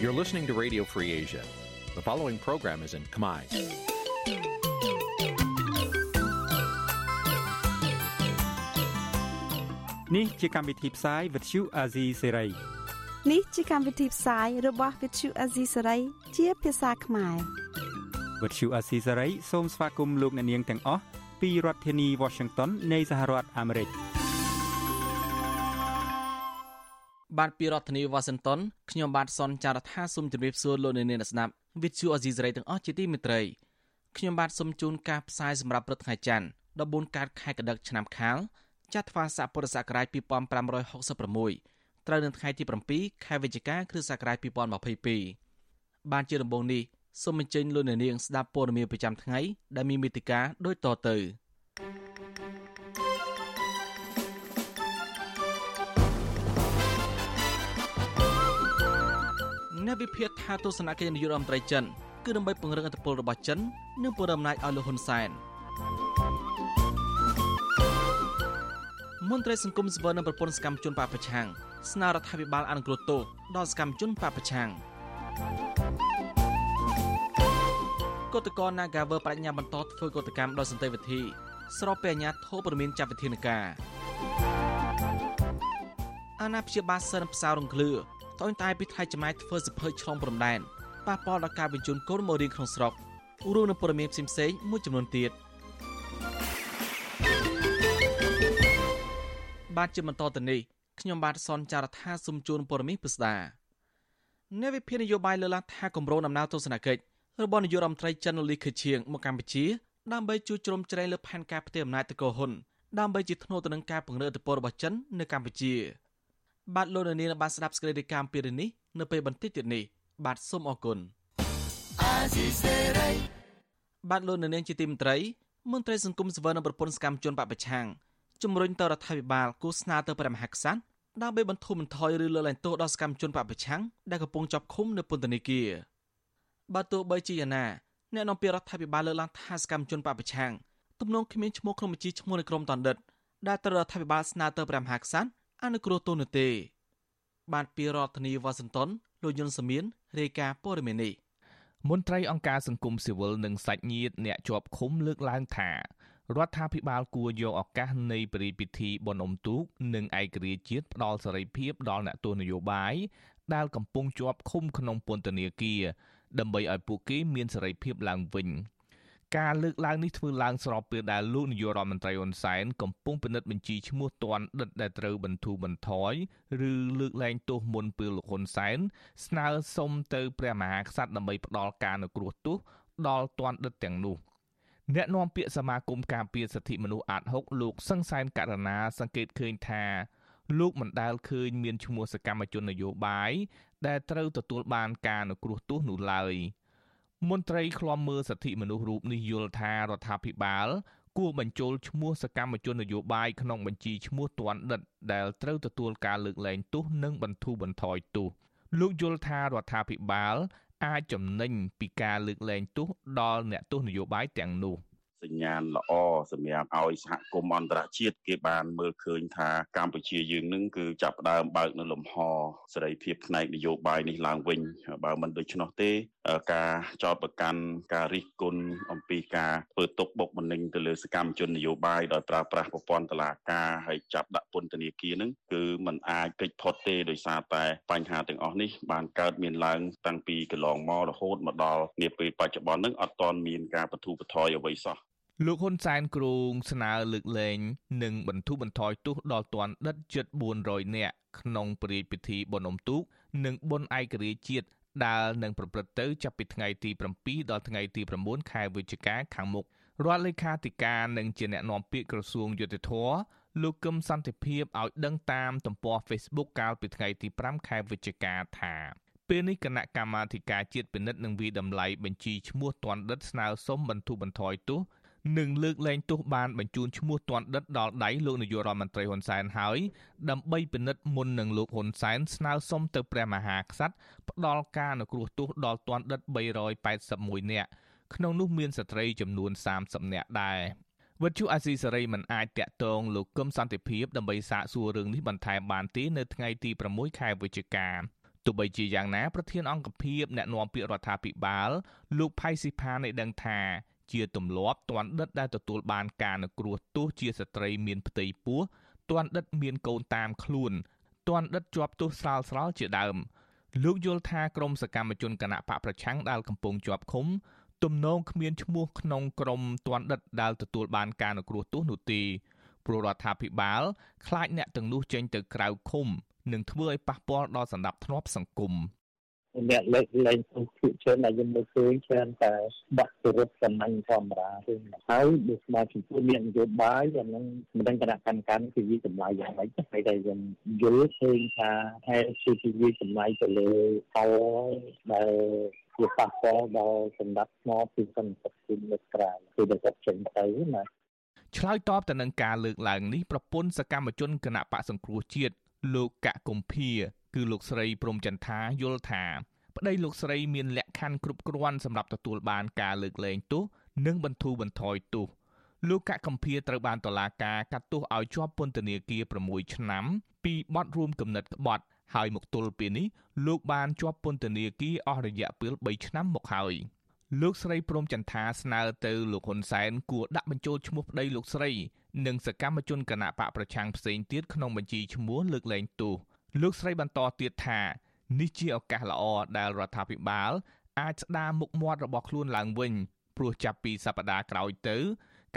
You're listening to Radio Free Asia. The following program is in Khmer. Nǐ chi càm bi tiệp xáy vệt chiu a zì sáy. នេះជាកម្មវិធីផ្សាយរបស់ Vithu Azisari ជាភាសាខ្មែរ វត្តឈូអាស៊ីសេរីសូមស្វាគមន៍លោកអ្នកនាងទាំងអស់ពីរដ្ឋធានី Washington នៃសហរដ្ឋអាមេរិកបាទពីរដ្ឋធានីវ៉ាស៊ីនតោនខ្ញុំបាទសនចាររថាសូមជម្រាបសួរលោកអ្នកនាងស្ដាប់វិទ្យុអេស៊ីសរ៉ៃទាំងអស់ជាទីមេត្រីខ្ញុំបាទសូមជូនការផ្សាយសម្រាប់ព្រឹកថ្ងៃច័ន្ទ14កើតខែកដិកឆ្នាំខាលចត្វាស័កពុរសករាជ2566ត្រូវនៅថ្ងៃទី7ខែវិច្ឆិកាគ្រិស្តសករាជ2022បានជាដំបូងនេះ សូមអញ្ជើញលោកអ្នកនាងស្ដាប់ព័ត៌មានប្រចាំថ្ងៃដែលមានមេតិការដូចតទៅអ្នកវិភាគថាទស្សនកិច្ចនាយករដ្ឋមន្ត្រីចិនគឺដើម្បីពង្រឹងអធិបតេយ្យរបស់ចិននិងពង្រឹងអំណាចឲ្យលោកហ៊ុនសែនមន្ត្រីសង្គមស៊ីវិលនិងប្រពន្ធសកម្មជនបពប្រឆាំងស្នើរដ្ឋាភិបាលអនុគ្រោះទោសដល់សកម្មជនបពប្រឆាំង គឧតកោ Nagaver បញ្ញាបន្តធ្វើកតកម្មដោយសន្តិវិធី ស្របពេលអាញាធិបតេយ្យមានចាត់វិធានការអាណាព្យាបាលសិនផ្សាររងឃ្លឿតូនតែពីថ្លៃចំណាយធ្វើសិភើឆ្លងព្រំដែនប៉ះពាល់ដល់ការបញ្ជូនកូនមករៀនក្នុងស្រុករួមនឹងព័ត៌មានផ្សេងៗមួយចំនួនទៀតបាទជាបន្តទៅនេះខ្ញុំបាទសនចាររថាសុំជួនព័ត៌មានពិស្ដាអ្នកវិភាគនយោបាយលើកឡើងថាគម្រោងដំណើរទស្សនកិច្ច របស់នាយករដ្ឋមន្ត្រីចិនលីខឺឈៀងមកកម្ពុជាដើម្បីជួយជ្រោមជ្រែងលើផែនការផ្ទេរអំណាចទៅកោហ៊ុនដើម្បីជាធ្នូទៅនឹងការពង្រឹងឥទ្ធិពលរបស់ចិននៅកម្ពុជាបាទលោកនាងបានស្ដាប់ស្គ្រីឌីកាមពីរឿងនេះនៅពេលបន្តិចទៀតនេះបាទសូមអរគុណបាទលោកនាងជាទីមន្ត្រីមន្ត្រីសង្គមសវននិងប្រពន្ធសកម្មជនបពប្រឆាំងជំរុញទៅរដ្ឋាភិបាលគូស្នើទៅព្រះមហាក្សត្រដើម្បីបន្ធូរបន្ថយឬលើកលែងទោសដល់សកម្មជនបពប្រឆាំងដែលកំពុងជាប់ឃុំនៅពន្ធនាគារ បើទោះបីជាយ៉ាងណាអ្នកនាំពាក្យរដ្ឋាភិបាលលើកឡើងថាសកម្មជនបពប្រឆាំងទំនងគ្មានឈ្មោះក្នុងបញ្ជីឈ្មោះនៃក្រុមតណ្ឌិតដែលត្រូវរដ្ឋាភិបាលស្នើទៅព្រះមហាក្សត្រអនុគ្រោះទោសនោះទេ បានពីរដ្ឋធានីវ៉ាស៊ីនតោនលោកយុនសាមៀនរាយការណ៍ព័ត៌មាននេះមន្ត្រីអង្គការសង្គមស៊ីវិលនិងសាច់ញាតិអ្នកជាប់ឃុំលើកឡើងថារដ្ឋាភិបាលគួរយកឱកាសនៃព្រះរាជពិធីបុណ្យអុំទូកនិងឯករាជ្យជាតិផ្ដល់សេរីភាពដល់អ្នកទស្សនយោបាយដែលកំពុងជាប់ឃុំក្នុងពន្ធនាគារ ដើម្បីឲ្យពួកគេមានសេរីភាពឡើងវិញការលើកឡើងនេះធ្វើឡើងស្របពេលដែលលោកនាយករដ្ឋមន្ត្រីហ៊ុនសែនកំពុងពិនិត្យបញ្ជីឈ្មោះទាន់ដិតដែលត្រូវបន្ធូរបន្ថយឬលើកលែងទោសមុនពេលលោកហ៊ុនសែនស្នើសុំទៅព្រះមហាក្សត្រដើម្បីផ្ដល់ការអនុគ្រោះទោសដល់ទាន់ដិតទាំងនោះអ្នកនាំពាក្យសមាគមការពារសិទ្ធិមនុស្សអាត6លោកសង្សានករណាសង្កេតឃើញថាលោកមិនដែលឃើញមានឈ្មោះសកម្មជននយោបាយ ដែលត្រូវទទួលបានការអនុគ្រោះទោសនោះឡើយមន្ត្រីឃ្លាំមើលសិទ្ធិមនុស្សរូបនេះយល់ថារដ្ឋាភិបាល គួរបញ្ចូលឈ្មោះសកម្មជននយោបាយក្នុងបញ្ជីឈ្មោះទាន់ដិត ដែលត្រូវទទួលការលើកលែងទោសនិងបន្ធូរបន្ថយទោសលោកយល់ថារដ្ឋាភិបាល អាចចំណេញពីការលើកលែងទោសដល់អ្នកទោសនយោបាយទាំងនោះ។ សញ្ញាណល្អសម្រាប់ឲ្យសហគមន៍អន្តរជាតិគេបានមើលឃើញថាកម្ពុជាយើងនឹងគឺចាប់ផ្ដើមបើកនៅលំហសេរីភាពផ្នែកនយោបាយនេះឡើងវិញបើមិនដូច្នោះទេការចោទប្រកាន់ការរិះគន់អំពីការធ្វើទុកបុកម្នេញទៅលើសកម្មជននយោបាយដោយប្រើប្រាស់ប្រព័ន្ធតុលាការហើយចាប់ដាក់ពន្ធនាគារនឹងគឺมันអាចគេចផុតទេដោយសារតែបញ្ហាទាំងអស់នេះបានកើតមានឡើងតាំងពីកន្លងមករហូតមកដល់នាពេលបច្ចុប្បន្ននឹងអត់ទាន់មានការបទុបថយអ្វីសោះ លោកហ៊ុនសែនគ្រងស្នើលើកលែងនិងបន្ធូរបន្ថយទោសដល់ទណ្ឌិតជិត400នាក់ក្នុងព្រះរាជពិធីបុណ្យអុំទូក និងបុណ្យឯករាជ្យជាតិដែលនឹងប្រព្រឹត្តទៅចាប់ពីថ្ងៃទី7ដល់ថ្ងៃទី9ខែវិច្ឆិកាខាងមុខរដ្ឋលេខាធិការនិងជាអ្នកណែនាំពាក្យក្រសួងយុតិធធលោកកឹមសន្តិភាពឲ្យដឹងតាមទំព័រ Facebook កាលពីថ្ងៃទី5ខែវិច្ឆិកាថាពេលនេះគណៈកម្មាធិការជាតិពិនិត្យនឹងវិតម្លៃបញ្ជីឈ្មោះទណ្ឌិតស្នើសុំបន្ធូរបន្ថយទោស និងលើកលែងទោសបានបញ្ជូនឈ្មោះទាន់ដិតដល់ដៃលោកនាយករដ្ឋមន្ត្រីហ៊ុនសែនហើយដើម្បីពិនិត្យមុននឹងលោកហ៊ុនសែនស្នើសុំទៅព្រះមហាក្សត្រផ្ដល់ការអនុគ្រោះទោសដល់ទាន់ដិត381នាក់ក្នុងនោះមានស្ត្រីចំនួន30នាក់ដែរវិទ្យុអាស៊ីសេរីមិនអាចតាក់ទងលោកកឹមសន្តិភាពដើម្បីសាកសួររឿងនេះបន្ថែមបានទេនៅថ្ងៃទី6ខែវិច្ឆិកាទោះបីជាយ៉ាងណាប្រធានអង្គភិបអ្នកណែនាំពាក្យរដ្ឋាភិបាលលោកផៃស៊ីផានបានដឹងថា ជាទម្លាប់ទណ្ឌិតដែលទទួលបានការនឹគ្រោះទោសជាស្ត្រីមានផ្ទៃពោះទណ្ឌិតមានកូនតាមខ្លួនទណ្ឌិតជាប់ទោសស្រាលស្រាលជាដើមលោកយល់ថាក្រមសកម្មជនគណៈបកប្រឆាំងដែលកំពុងជាប់ឃុំទំនងគ្មានឈ្មោះក្នុងក្រមទណ្ឌិតដែលទទួលបានការអនុគ្រោះទោសនោះទេព្រោះរដ្ឋាភិបាលខ្លាចអ្នកទាំងនោះចេញទៅក្រៅឃុំនឹងធ្វើឲ្យប៉ះពាល់ដល់សន្តិភាពសង្គម អ្នកលើកលែងទុកភាគច្រើនដែលយើងមើលឃើញច្រើនតែបាក់ទៅរត់សំណាញ់ធម្មតាទេហើយដូចស្មារតីចំពោះអ្នកនយោបាយអានឹងមិនដឹងគណៈកម្មការគឺវាចម្លើយយ៉ាងម៉េចតែតែយើងយល់ឃើញថាហេតុគឺវាចម្លើយទៅលើផលដែលវាប៉ះពាល់ដល់សម្ដាប់ធ្នាប់ពីសន្តិភាពនៅក្រៅគឺដែលគាត់ចេញទៅណាឆ្លើយតបទៅនឹងការលើកឡើងនេះប្រពន្ធសកម្មជនគណៈបកសង្គ្រោះជាតិលោកកកុម្ភា គឺលោកស្រីព្រំចន្ទថាយល់ថាប្តីលោកស្រីមានលក្ខខណ្ឌគ្រប់គ្រាន់សម្រាប់ទទួលបានការលើកលែងទោសនិងបន្ធូរបន្ថយទោសលោកកកម្ភាត្រូវបានតុលាការកាត់ទោសឲ្យជាប់ពន្ធនាគារ6ឆ្នាំពីបទរួមគំនិតក្បត់ហើយមកទល់ពេលនេះលោកបានជាប់ពន្ធនាគារអស់រយៈពេល3ឆ្នាំមកហើយលោកស្រីព្រមចន្ទថាស្នើទៅលោកហ៊ុនសែនគួរដាក់បញ្ចូលឈ្មោះប្តីលោកស្រី និងសកម្មជនគណៈបកប្រឆាំងផ្សេងទៀតក្នុងបញ្ជីឈ្មោះលើកលែងទោស លោកស្រីបន្តទៀតថានេះជាឱកាសល្អដែលរដ្ឋាភិបាលអាចស្ដារមុខមាត់របស់ខ្លួនឡើងវិញព្រោះចាប់ពីសប្តាហ៍ក្រោយទៅ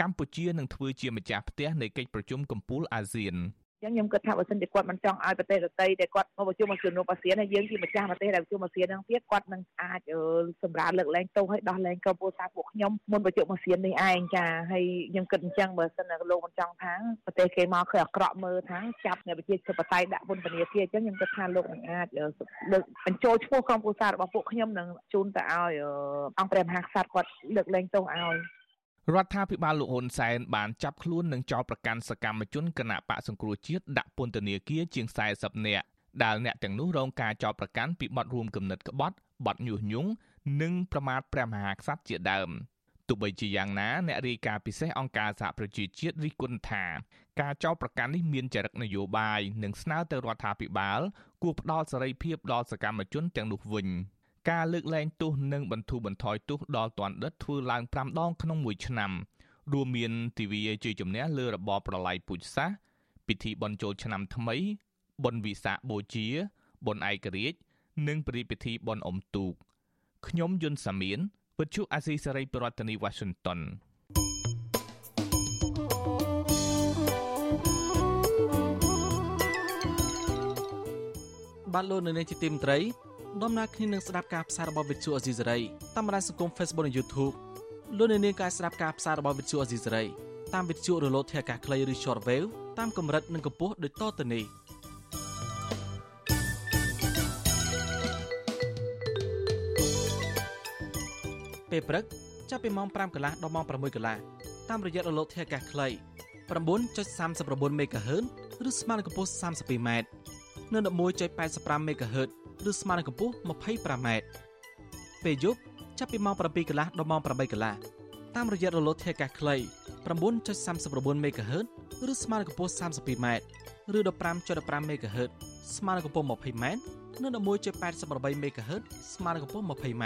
កម្ពុជានឹងធ្វើជាម្ចាស់ផ្ទះនៃកិច្ចប្រជុំកំពូលអាស៊ាន។ ចឹងខ្ញុំគិតថាបើសិនជាគាត់មិនចង់ឲ្យប្រទេសដទៃដែលគាត់មកប្រជុំមកជំនុំអាស៊ានហើយយើងជាម្ចាស់ប្រទេសដែលប្រជុំអាស៊ានហ្នឹងទៀតគាត់នឹងអាចសម្រាប់លើកលែងទោសឲ្យដោះលែងក្រុមពលសាពួកខ្ញុំមុនប្រជុំអាស៊ាននេះឯងចាហើយខ្ញុំគិតអញ្ចឹងបើសិនជាលោកមិនចង់ថាប្រទេសគេមកឃើញអាក្រក់មើលថាចាប់អ្នកប្រជាធិបតេយ្យដាក់ពន្ធនាគារអញ្ចឹងខ្ញុំគិតថាលោកនឹងអាចលើកបញ្ចូលឈ្មោះក្រុមពលសារបស់ពួកខ្ញុំនឹងជូនទៅឲ្យអង្គព្រះមហាក្សត្រគាត់លើកលែងទោសឲ្យ រដ្ឋាភិបាលលោកហ៊ុនសែនបានចាប់ខ្លួននិងចោទប្រកាន់សកម្មជនគណៈបកសង្គ្រោះជាតិដាក់ពន្ធនាគារជាង40នាក់ដែលអ្នកទាំងនោះរងការចោទប្រកាន់ពីបទរួមគំនិតក្បត់បទញុះញង់និងប្រមាថព្រះមហាក្សត្រជាដើមទោះបីជាយ៉ាងណាអ្នករាយការណ៍ពិសេសអង្គការសហប្រជាជាតិរិះគន់ថាការចោទប្រកាន់នេះមានចរិតនយោបាយនិងស្នើទៅរដ្ឋាភិបាលគួរផ្ដល់សេរីភាពដល់សកម្មជនទាំងនោះវិញ។ ការលើកលែងទោសនិងបន្ធូរបន្ថយទោសដល់ទណ្ឌិតធ្វើឡើង5ដងក្នុងមួយឆ្នាំរួមមានទិវាជ័យជំនះលើរបបប្រល័យពូជសាសន៍ពិធីបុណ្យចូលឆ្នាំថ្មីបុណ្យវិសាខបូជាបុណ្យឯករាជ្យនិងព្រះពិធីបុណ្យអុំទូកខ្ញុំយុនសាមៀនវិទ្យុអាស៊ីសេរីប្រធានាធិបតី Washington បាទលោកនៅនាងជាទីមត្រី ដំណើរគ្នានឹងស្ដាប់ការផ្សាយរបស់វិទ្យុអេស៊ីសេរីតាមបណ្ដាញសង្គម Facebook និង YouTube លោកអ្នកនាងក៏ស្ដាប់ការផ្សាយរបស់វិទ្យុអេស៊ីសេរីតាមវិទ្យុរលកធាតុអាកាសខ្លីឬ Shortwave តាមកម្រិតនិងកម្ពស់ដូចតទៅនេះពេលព្រឹកចាប់ពីម៉ោង5កន្លះដល់ម៉ោង6កន្លះតាមរយៈរលកធាតុអាកាសខ្លី9.39 MHz ឬស្មើនឹងកម្ពស់ 32m និង11.85 MHz ឬស្មើនឹងកម្ពស់ 25m ពេលយប់ចាប់ពីម៉ោង7កន្លះដល់ម៉ោង8កន្លះតាមរយៈរលកធាតុអាកាសខ្លី9.39 MHz ឬស្មើនឹងកម្ពស់ 32m ឬ15.15 MHz ស្មើនឹងកម្ពស់ 20m និង11.88 MHz ស្មើនឹងកម្ពស់ 20m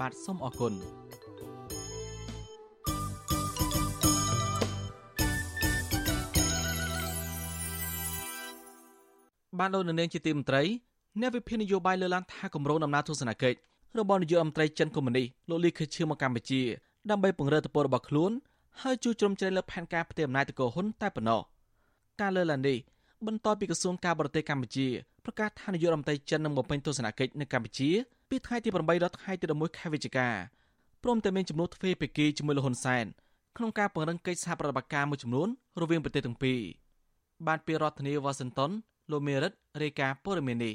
បាទសូមអរគុណបានលោកនៅនាងជាទីមន្ត្រី អ្នកវិភាគនយោបាយលើកឡើងថាគម្រោងដំណើរទស្សនកិច្ចរបស់នាយករដ្ឋមន្ត្រីចិនកុម្មុយនីលោកលីខឺឈៀមកកម្ពុជាដើម្បីពង្រឹងទំព័ររបស់ខ្លួនហើយជួយជ្រោមជ្រែងលើផែនការផ្ទេរអំណាចទៅកោហ៊ុនតែប៉ុណ្ណោះការលើកឡើងនេះបន្ទាប់ពីក្រសួងការបរទេសកម្ពុជាប្រកាសថានាយករដ្ឋមន្ត្រីចិននឹងបំពេញទស្សនកិច្ចនៅកម្ពុជាពីថ្ងៃទី8ដល់ថ្ងៃទី11ខែវិច្ឆិកាព្រមទាំងមានចំនួនទ្វេភាគីជាមួយលោកហ៊ុនសែនក្នុងការពង្រឹងកិច្ចសហប្រតិបត្តិការមួយចំនួនរវាងប្រទេសទាំងពីរបានពីរដ្ឋធានីវ៉ាស៊ីនតោនលោកមេរិតរាយការណ៍ព័ត៌មាននេះ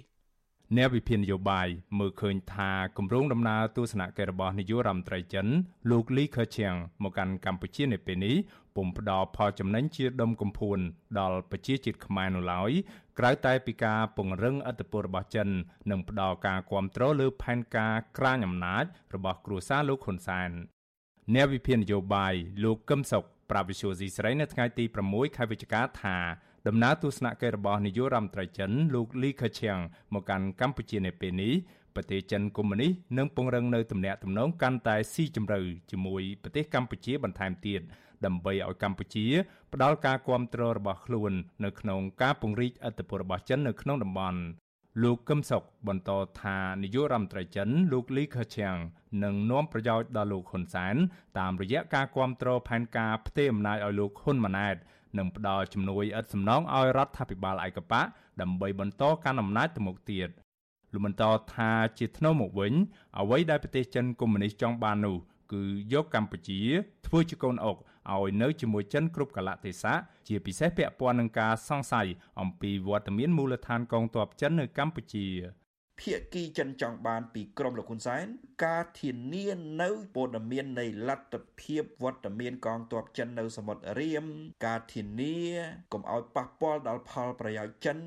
អ្នកវិភាគនយោបាយមើលឃើញថាគម្រោងដំណើរទស្សនកិច្ចរបស់នាយករដ្ឋមន្ត្រីចិនលោកលីខឺឈៀងមកកាន់កម្ពុជានៅពេលនេះពុំផ្ដល់ផលចំណេញជាដុំកំភួនដល់ប្រជាជាតិខ្មែរនោះឡើយក្រៅតែពីការពង្រឹងអធិបតេយ្យរបស់ចិន និងផ្ដល់ការគ្រប់គ្រងលើផែនការក្រាញអំណាចរបស់គ្រួសារលោកហ៊ុនសែនអ្នកវិភាគនយោបាយលោកកឹមសុខប្រាប់វិសុយស៊ីស្រីនៅថ្ងៃទី6ខែវិច្ឆិកាថា ដំណើរទស្សនកិច្ចរបស់នាយករដ្ឋមន្ត្រីចិនលោកលីខឺឈៀងមកកាន់កម្ពុជានៅពេលនេះប្រទេសចិនកុម្មុយនីសនឹងពង្រឹងនៅទំនាក់ទំនងកាន់តែស៊ីជម្រៅជាមួយប្រទេសកម្ពុជាបន្ថែមទៀតដើម្បីឲ្យកម្ពុជាផ្ដល់ការគាំទ្ររបស់ខ្លួននៅក្នុងការពង្រីកអធិបតេយ្យរបស់ចិននៅក្នុងតំបន់លោកកឹមសុខបន្តថានាយករដ្ឋមន្ត្រីចិនលោកលីខឺឈៀងនឹងនាំប្រយោជន៍ដល់លោកហ៊ុនសែនតាមរយៈការគាំទ្រផែនការផ្ទេរអំណាចឲ្យលោកហ៊ុនម៉ាណែត និងផ្ដល់ជំនួយឥតសំណងឲ្យរដ្ឋាភិបាលឯកបកដើម្បីបន្តកាន់អំណាចទៅមុខទៀតលោកបន្តថាជាថ្នូរមកវិញអ្វីដែលប្រទេសចិនកុម្មុយនីសចង់បាននោះគឺយកកម្ពុជាធ្វើជាកូនអុកឲ្យនៅជាមួយចិនគ្រប់កលៈទេសៈជាពិសេសពាក់ព័ន្ធនឹងការសង្ស័យអំពីវត្តមានមូលដ្ឋានកងទ័ពចិននៅកម្ពុជា ភាគីចិនចង់បានពីក្រមលោកហ៊ុនសែនការធានានៅព័ត៌មាននៃលទ្ធភាពវត្តមានកងទ័ពចិននៅសមុទ្ររៀមការធានាកុំឲ្យប៉ះពាល់ដល់ផលប្រយោជន៍ចិន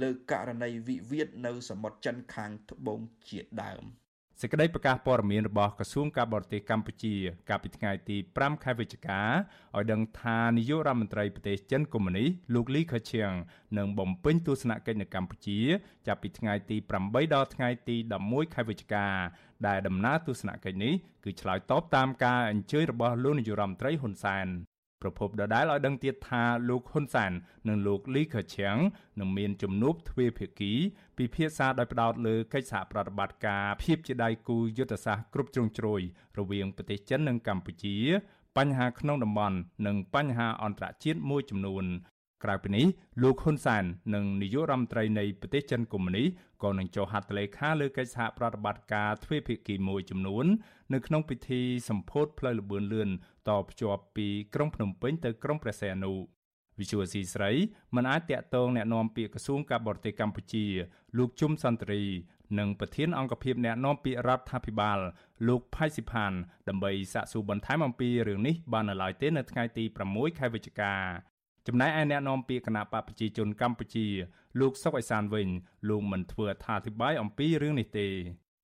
លើករណីវិវាទនៅសមុទ្រចិនខាងត្បូងជាដើម សេចក្តីប្រកាសព័ត៌មានរបស់ក្រសួងការបរទេសកម្ពុជា កាលពីថ្ងៃទី5ខែវិច្ឆិកាឲ្យដឹងថានាយករដ្ឋមន្ត្រីប្រទេសចិនកុម្មុយនីសលោកលីខឺឈៀងនឹងបំពេញទស្សនកិច្ចនៅកម្ពុជា ចាប់ពីថ្ងៃទី8ដល់ថ្ងៃទី11ខែវិច្ឆិកាដែលដំណើរទស្សនកិច្ចនេះគឺឆ្លើយតបតាមការអញ្ជើញរបស់លោកនាយករដ្ឋមន្ត្រីហ៊ុនសែន ប្រពន្ធដដែលឲ្យដឹងទៀតថាលោកហ៊ុនសាន និងលោកលីខឺឈៀងនឹងមានជំនួបទ្វេភាគីពិភាក្សាដោយផ្ដោតលើកិច្ចសហប្រតិបត្តិការភាពជាដៃគូយុទ្ធសាស្ត្រគ្រប់ជ្រុងជ្រោយរវាងប្រទេសចិននិងកម្ពុជា បញ្ហាក្នុងតំបន់និងបញ្ហាអន្តរជាតិមួយចំនួន ក្រៅពីនេះលោកហ៊ុនសាននិងនាយករដ្ឋមន្ត្រីនៃប្រទេសចិនកុម្មុយនីសក៏នឹងចុះហត្ថលេខាលើកិច្ចសហប្រតិបត្តិការទ្វេភាគីមួយចំនួននៅក្នុងពិធីសម្ពោធផ្លូវលបឿនលឿនតភ្ជាប់ពីក្រុងភ្នំពេញទៅក្រុងព្រះសីហនុវិសុវស៊ីស្រីមិនអាចតាក់ទងแนะនាំពាក្យក្រសួងការបរទេសកម្ពុជា លោកជុំសន្តិរីនិងប្រធានអង្គភិបអ្នកនាំពាក្យរដ្ឋាភិបាលលោកផៃស៊ីផានដើម្បីសាកសួរបន្ថែមអំពីរឿងនេះបាននៅឡើយទេនៅថ្ងៃទី6ខែវិច្ឆិកា ចំណែកឯអ្នកនាំពាក្យគណៈបកប្រជាជនកម្ពុជាលោកសុកអេសានវិញលោកមិនធ្វើអត្ថាធិប្បាយអំពីរឿងនេះទេ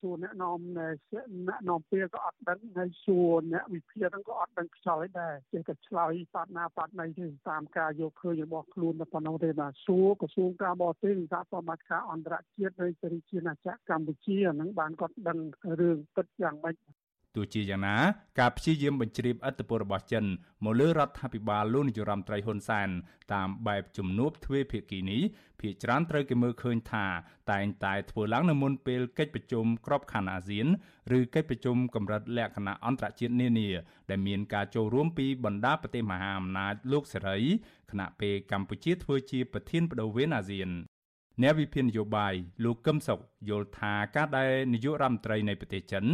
សួរអ្នកនាំអ្នកនាំពាក្យក៏អត់ដឹងហើយសួរអ្នកវិភាគហ្នឹងក៏អត់ដឹងខ្យល់ដែរចេះតែឆ្លើយបាត់ណាបាត់ណីទេតាមការយកឃើញរបស់ខ្លួនតែប៉ុណ្ណោះទេបាទសួរក្រសួងការបរទេសសហប្រមាការអន្តរជាតិនៃសេរីជាណាចក្រកម្ពុជាហ្នឹងបានគាត់ដឹងរឿងពិតយ៉ាងម៉េច ទោះជាយ៉ាងណាការព្យាយាមបញ្ជ្រាបឥទ្ធិពលរបស់ចិនមកលើរដ្ឋាភិបាលលោកនាយរដ្ឋមន្ត្រីហ៊ុនសែនតាមបែបជំនួបទ្វេភាគីនេះភាគច្រើនត្រូវគេមើលឃើញថាតែងតែធ្វើឡើងនៅមុនពេលកិច្ចប្រជុំក្របខ័ណ្ឌអាស៊ានឬកិច្ចប្រជុំកម្រិតលក្ខណៈអន្តរជាតិនានាដែលមានការចូលរួមពីបណ្ដាប្រទេសមហាអំណាចលោកសេរីខណៈពេលកម្ពុជាធ្វើជាប្រធានបដូវវេនអាស៊ាន អ្នកវិភាគនយោបាយលោកកឹមសុខយល់ថាការដែលនាយករដ្ឋមន្ត្រីនៃប្រទេសចិន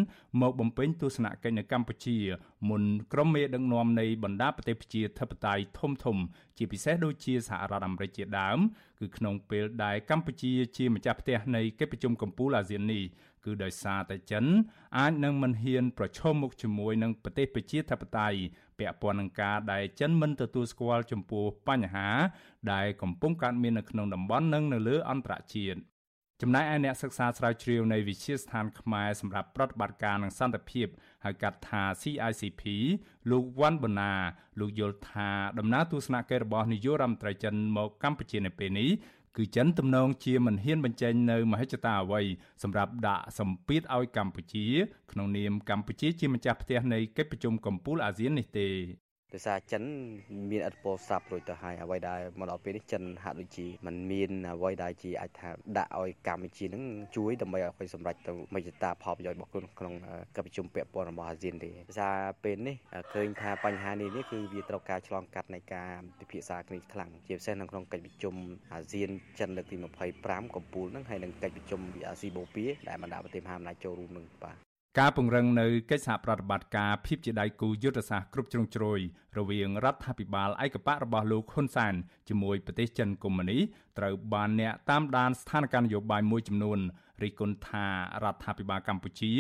មកបំពេញទស្សនកិច្ចនៅកម្ពុជាមុនក្រុមមេដឹកនាំនៃបណ្ដាប្រទេសប្រជាធិបតេយ្យធំធំ ជាពិសេសដូចជាសហរដ្ឋអាមេរិកជាដើមគឺក្នុងពេលដែលកម្ពុជាជាម្ចាស់ផ្ទះនៃកិច្ចប្រជុំកំពូលអាស៊ាននេះគឺដោយសារតែចិន អាចនឹងមិនហ៊ានប្រឈមមុខជាមួយនឹងប្រទេសប្រជាធិបតេយ្យ ពាក់ព័ន្ធនឹងការដែលចិនមិនទទួលស្គាល់ចំពោះបញ្ហា ដែលកំពុងកើតមាននៅក្នុងតំបន់និងនៅលើអន្តរជាតិចំណែកឯអ្នកសិក្សាស្រាវជ្រាវនៃវិទ្យាស្ថានខ្មែរសម្រាប់ប្រតិបត្តិការនឹងសន្តិភាពហៅកាត់ថា CICP លោកវ៉ាន់បូណាលោកយល់ថាដំណើរទស្សនកិច្ចរបស់នាយករដ្ឋមន្ត្រីចិនមកកម្ពុជានៅពេលនេះ គឺចិនទំនងជាមិនហ៊ានបញ្ចេញនៅមហិច្ឆតាអ្វីសម្រាប់ដាក់សម្ពាធឲ្យកម្ពុជា ក្នុងនាមកម្ពុជាជាម្ចាស់ផ្ទះនៃកិច្ចប្រជុំកំពូលអាស៊ាននេះទេ ដោយសារចិនមានឥទ្ធិពលសាប់រួចទៅហើយអ្វីដែលមកដល់ពេលនេះចិនហាក់ដូចជាมันមានអ្វីដែលជាអាចថាដាក់ឲ្យកម្ពុជានឹងជួយដើម្បីឲ្យគាត់សម្រេចទៅមេជ្ឈតាផលប្រយោជន៍របស់ខ្លួនក្នុងកិច្ចប្រជុំពាក់ព័ន្ធរបស់អាស៊ានទេដោយសារពេលនេះឃើញថាបញ្ហានេះនេះគឺវាត្រូវការឆ្លងកាត់នៃការពិភាក្សាគ្នាខ្លាំងជាពិសេសនៅក្នុងកិច្ចប្រជុំអាស៊ានចិនលើកទី25កំពូលនឹងហើយនឹងកិច្ចប្រជុំអាស៊ីបូព៌ាដែលបណ្ដាប្រទេសមហាអំណាចចូលរួមនឹងបាទ ការពង្រឹងនៅកិច្ចសហប្រតិបត្តិការភាពជាដៃគូយុទ្ធសាស្ត្រគ្រប់ជ្រុងជ្រោយរវាងរដ្ឋាភិបាលឯកបៈរបស់លោកហ៊ុនសែនជាមួយប្រទេសចិនកុម្មុយនីត្រូវបានអ្នកតាមដានស្ថានភាពនយោបាយមួយចំនួនរិះគន់ថារដ្ឋាភិបាលកម្ពុជា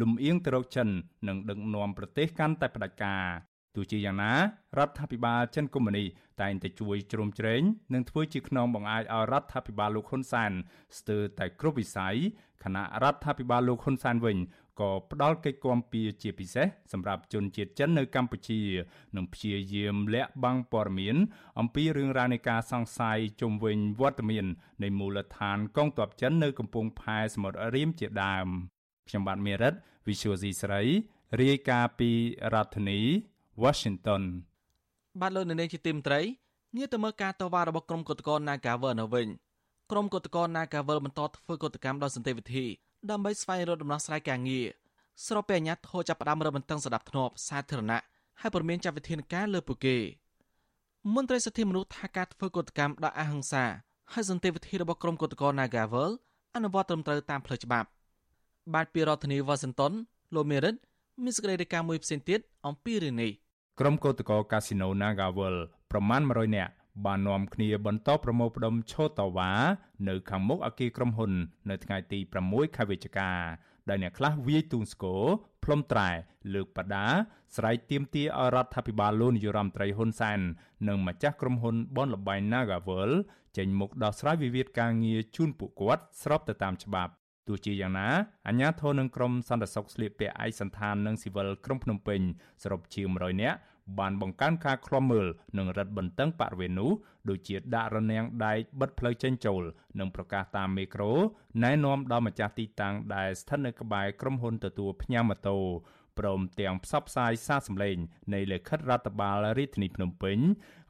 លំអៀងទៅរកចិននិងដឹកនាំប្រទេសកាន់តែផ្ដាច់ការទោះជាយ៉ាងណារដ្ឋាភិបាលចិនកុម្មុយនីតែងតែជួយជ្រោមជ្រែងនិងធ្វើជាខ្នងបង្អាយឲ្យរដ្ឋាភិបាលលោកហ៊ុនសែនស្ទើរតែគ្រប់វិស័យខណៈរដ្ឋាភិបាលលោកហ៊ុនសែនវិញ ក៏ផ្ដល់កិច្ចគាំពៀជាពិសេសសម្រាប់ជនជាតិចិននៅកម្ពុជានិងព្យាយាមលាក់បាំងព័ត៌មាន អំពីរឿងរ៉ាវនៃការសង្ស័យជុំវិញវត្តមាននៃមូលដ្ឋានកងទ័ពចិននៅកំពង់ផែសមុទ្ររៀមជាដើមខ្ញុំបាទមេរិត Visual C ស្រីរាយការណ៍ពីរដ្ឋធានី Washington បាទលោកនាងជាទីមត្រីងាកទៅមើលការតវ៉ារបស់ក្រុមកុតកោ Nagavel នៅវិញក្រុមកុតកោ Nagavel បន្តធ្វើកុតកម្មដោយសន្តិវិធី ដើម្បីស្វែងរកដំណោះស្រាយការងារស្របពេលអាញាធរចាប់ផ្ដើមរឹតបន្តឹងស្ដាប់ធ្នាប់សាធារណៈហើយព្រមានចាត់វិធានការលើពួកគេមន្ត្រីសិទ្ធិមនុស្សថាការធ្វើកុតកម្មដោយអហិង្សាហើយសន្តិវិធីរបស់ក្រុមកុតកោ Nagavel អនុវត្តត្រឹមត្រូវតាមផ្លូវច្បាប់ បាទពីរដ្ឋធានី Washington លោកមេរិតមានសេចក្តីរាយការណ៍មួយផ្សេងទៀតអំពីរឿងនេះក្រុមកោតក្រកាស៊ីណូ Nagavel ប្រមាណ100នាក់ បាននាំគ្នាបន្តប្រមូលផ្ដុំឈរតវ៉ានៅខាងមុខអគារក្រុមហ៊ុន នៅថ្ងៃទី6ខែវិច្ឆិកាដែលអ្នកខ្លះវាយទូងស្គរផ្លុំត្រែលើកបដាស្រែកទាមទារឲ្យរដ្ឋាភិបាលលោកនាយរដ្ឋមន្ត្រីហ៊ុនសែននិងម្ចាស់ក្រុមហ៊ុនបនលបែង Nagavel ចេញមុខដោះស្រាយវិវាទការងារជូនពួកគាត់ស្របទៅតាមច្បាប់ទោះជាយ៉ាងណាអាជ្ញាធរនឹងក្រុមសន្តិសុខស្លៀកពាក់ឯកសណ្ឋាននិងស៊ីវិលក្រុងភ្នំពេញសរុបជាង100នាក់ បានបង្កើនការឃ្លាំមើលនិងរឹតបន្តឹងបរិវេណនោះដូចជាដាក់រនាំងដែកបិទផ្លូវចេញចូល និងប្រកាសតាមមេក្រូណែនាំដល់ម្ចាស់ទីតាំងដែលស្ថិតនៅក្បែរក្រុមហ៊ុនទទួលផ្ញើម៉ូតូព្រមទាំងផ្សព្វផ្សាយសារសម្លេងនៃលិខិតរដ្ឋបាលរាជធានីភ្នំពេញ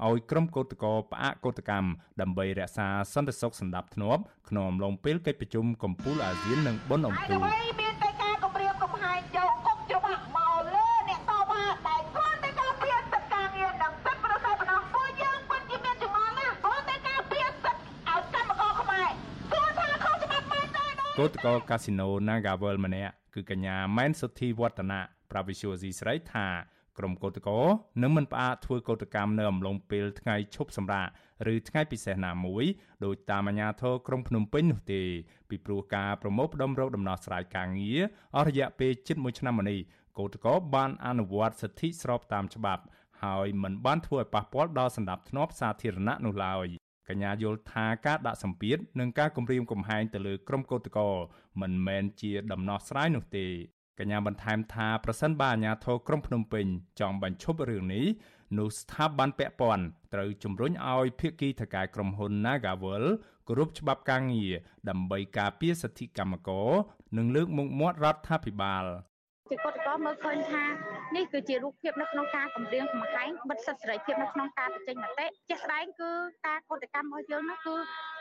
ឲ្យក្រុមកោតក្រផ្អាកកោតកម្មដើម្បីរក្សាសន្តិសុខសណ្ដាប់ធ្នាប់ក្នុងអំឡុងពេលកិច្ចប្រជុំកំពូលអាស៊ាននិងបុណ្យអុំទូកមានតែការគម្រាមកំហែងយកគុកច្បាប់មកលើអ្នកតវ៉ាតែគ្រាន់តែការពារសិទ្ធិការងារនិងសិទ្ធិប្រជាពលរដ្ឋពួកយើងពិតជាមានចម្ងល់ណាស់គ្រាន់តែការពារសិទ្ធិឲ្យកម្មករខ្មែរគ្រាន់ថាខុសច្បាប់ មែនទេកោតក្រកាស៊ីណូ Nagavel ម្នាក់គឺកញ្ញាម៉ែនសុធីវឌ្ឍនៈប្រាវិសុយស៊ីស្រីថាក្រុមកោតក្រនឹងមិនផ្អាកធ្វើកោតកម្មនៅអំឡុងពេលថ្ងៃឈប់សម្រាកឬថ្ងៃពិសេសណាមួយដោយតាមអាជ្ញាធរក្រុងភ្នំពេញនោះទេពីព្រោះការប្រមូលផ្ដុំរោគដំណោះស្រាយការងារអស់រយៈពេលជិត1ឆ្នាំមកនេះកោតក្របានអនុវត្តសិទ្ធិស្របតាមច្បាប់ហើយមិនបានធ្វើឲ្យប៉ះពាល់ដល់សន្តិភាពសាធារណៈនោះឡើយ កញ្ញាយល់ថាការដាក់សម្ពាធនិងការគំរាមកំហែងទៅលើក្រុមកោតក្រមិនមែនជាដំណោះស្រាយនោះទេកញ្ញាបន្ថែមថាប្រសិនបើអាជ្ញាធរក្រុងភ្នំពេញចង់បញ្ឈប់រឿងនេះនោះស្ថាប័នពាក់ព័ន្ធត្រូវជំរុញឲ្យភាគីថកែក្រុមហ៊ុន Nagavel គោរពច្បាប់ការងារដើម្បីការពារសិទ្ធិកម្មករនិងលើកមុខមាត់រដ្ឋាភិបាល ជាកតកមើលឃើញថានេះគឺជារូបភាពនៅក្នុងការគម្រាមកំហែងបិទសិទ្ធិសេរីភាពនៅក្នុងការបញ្ចេញមតិជាក់ស្ដែងគឺការកតកម្មរបស់យើងនោះគឺ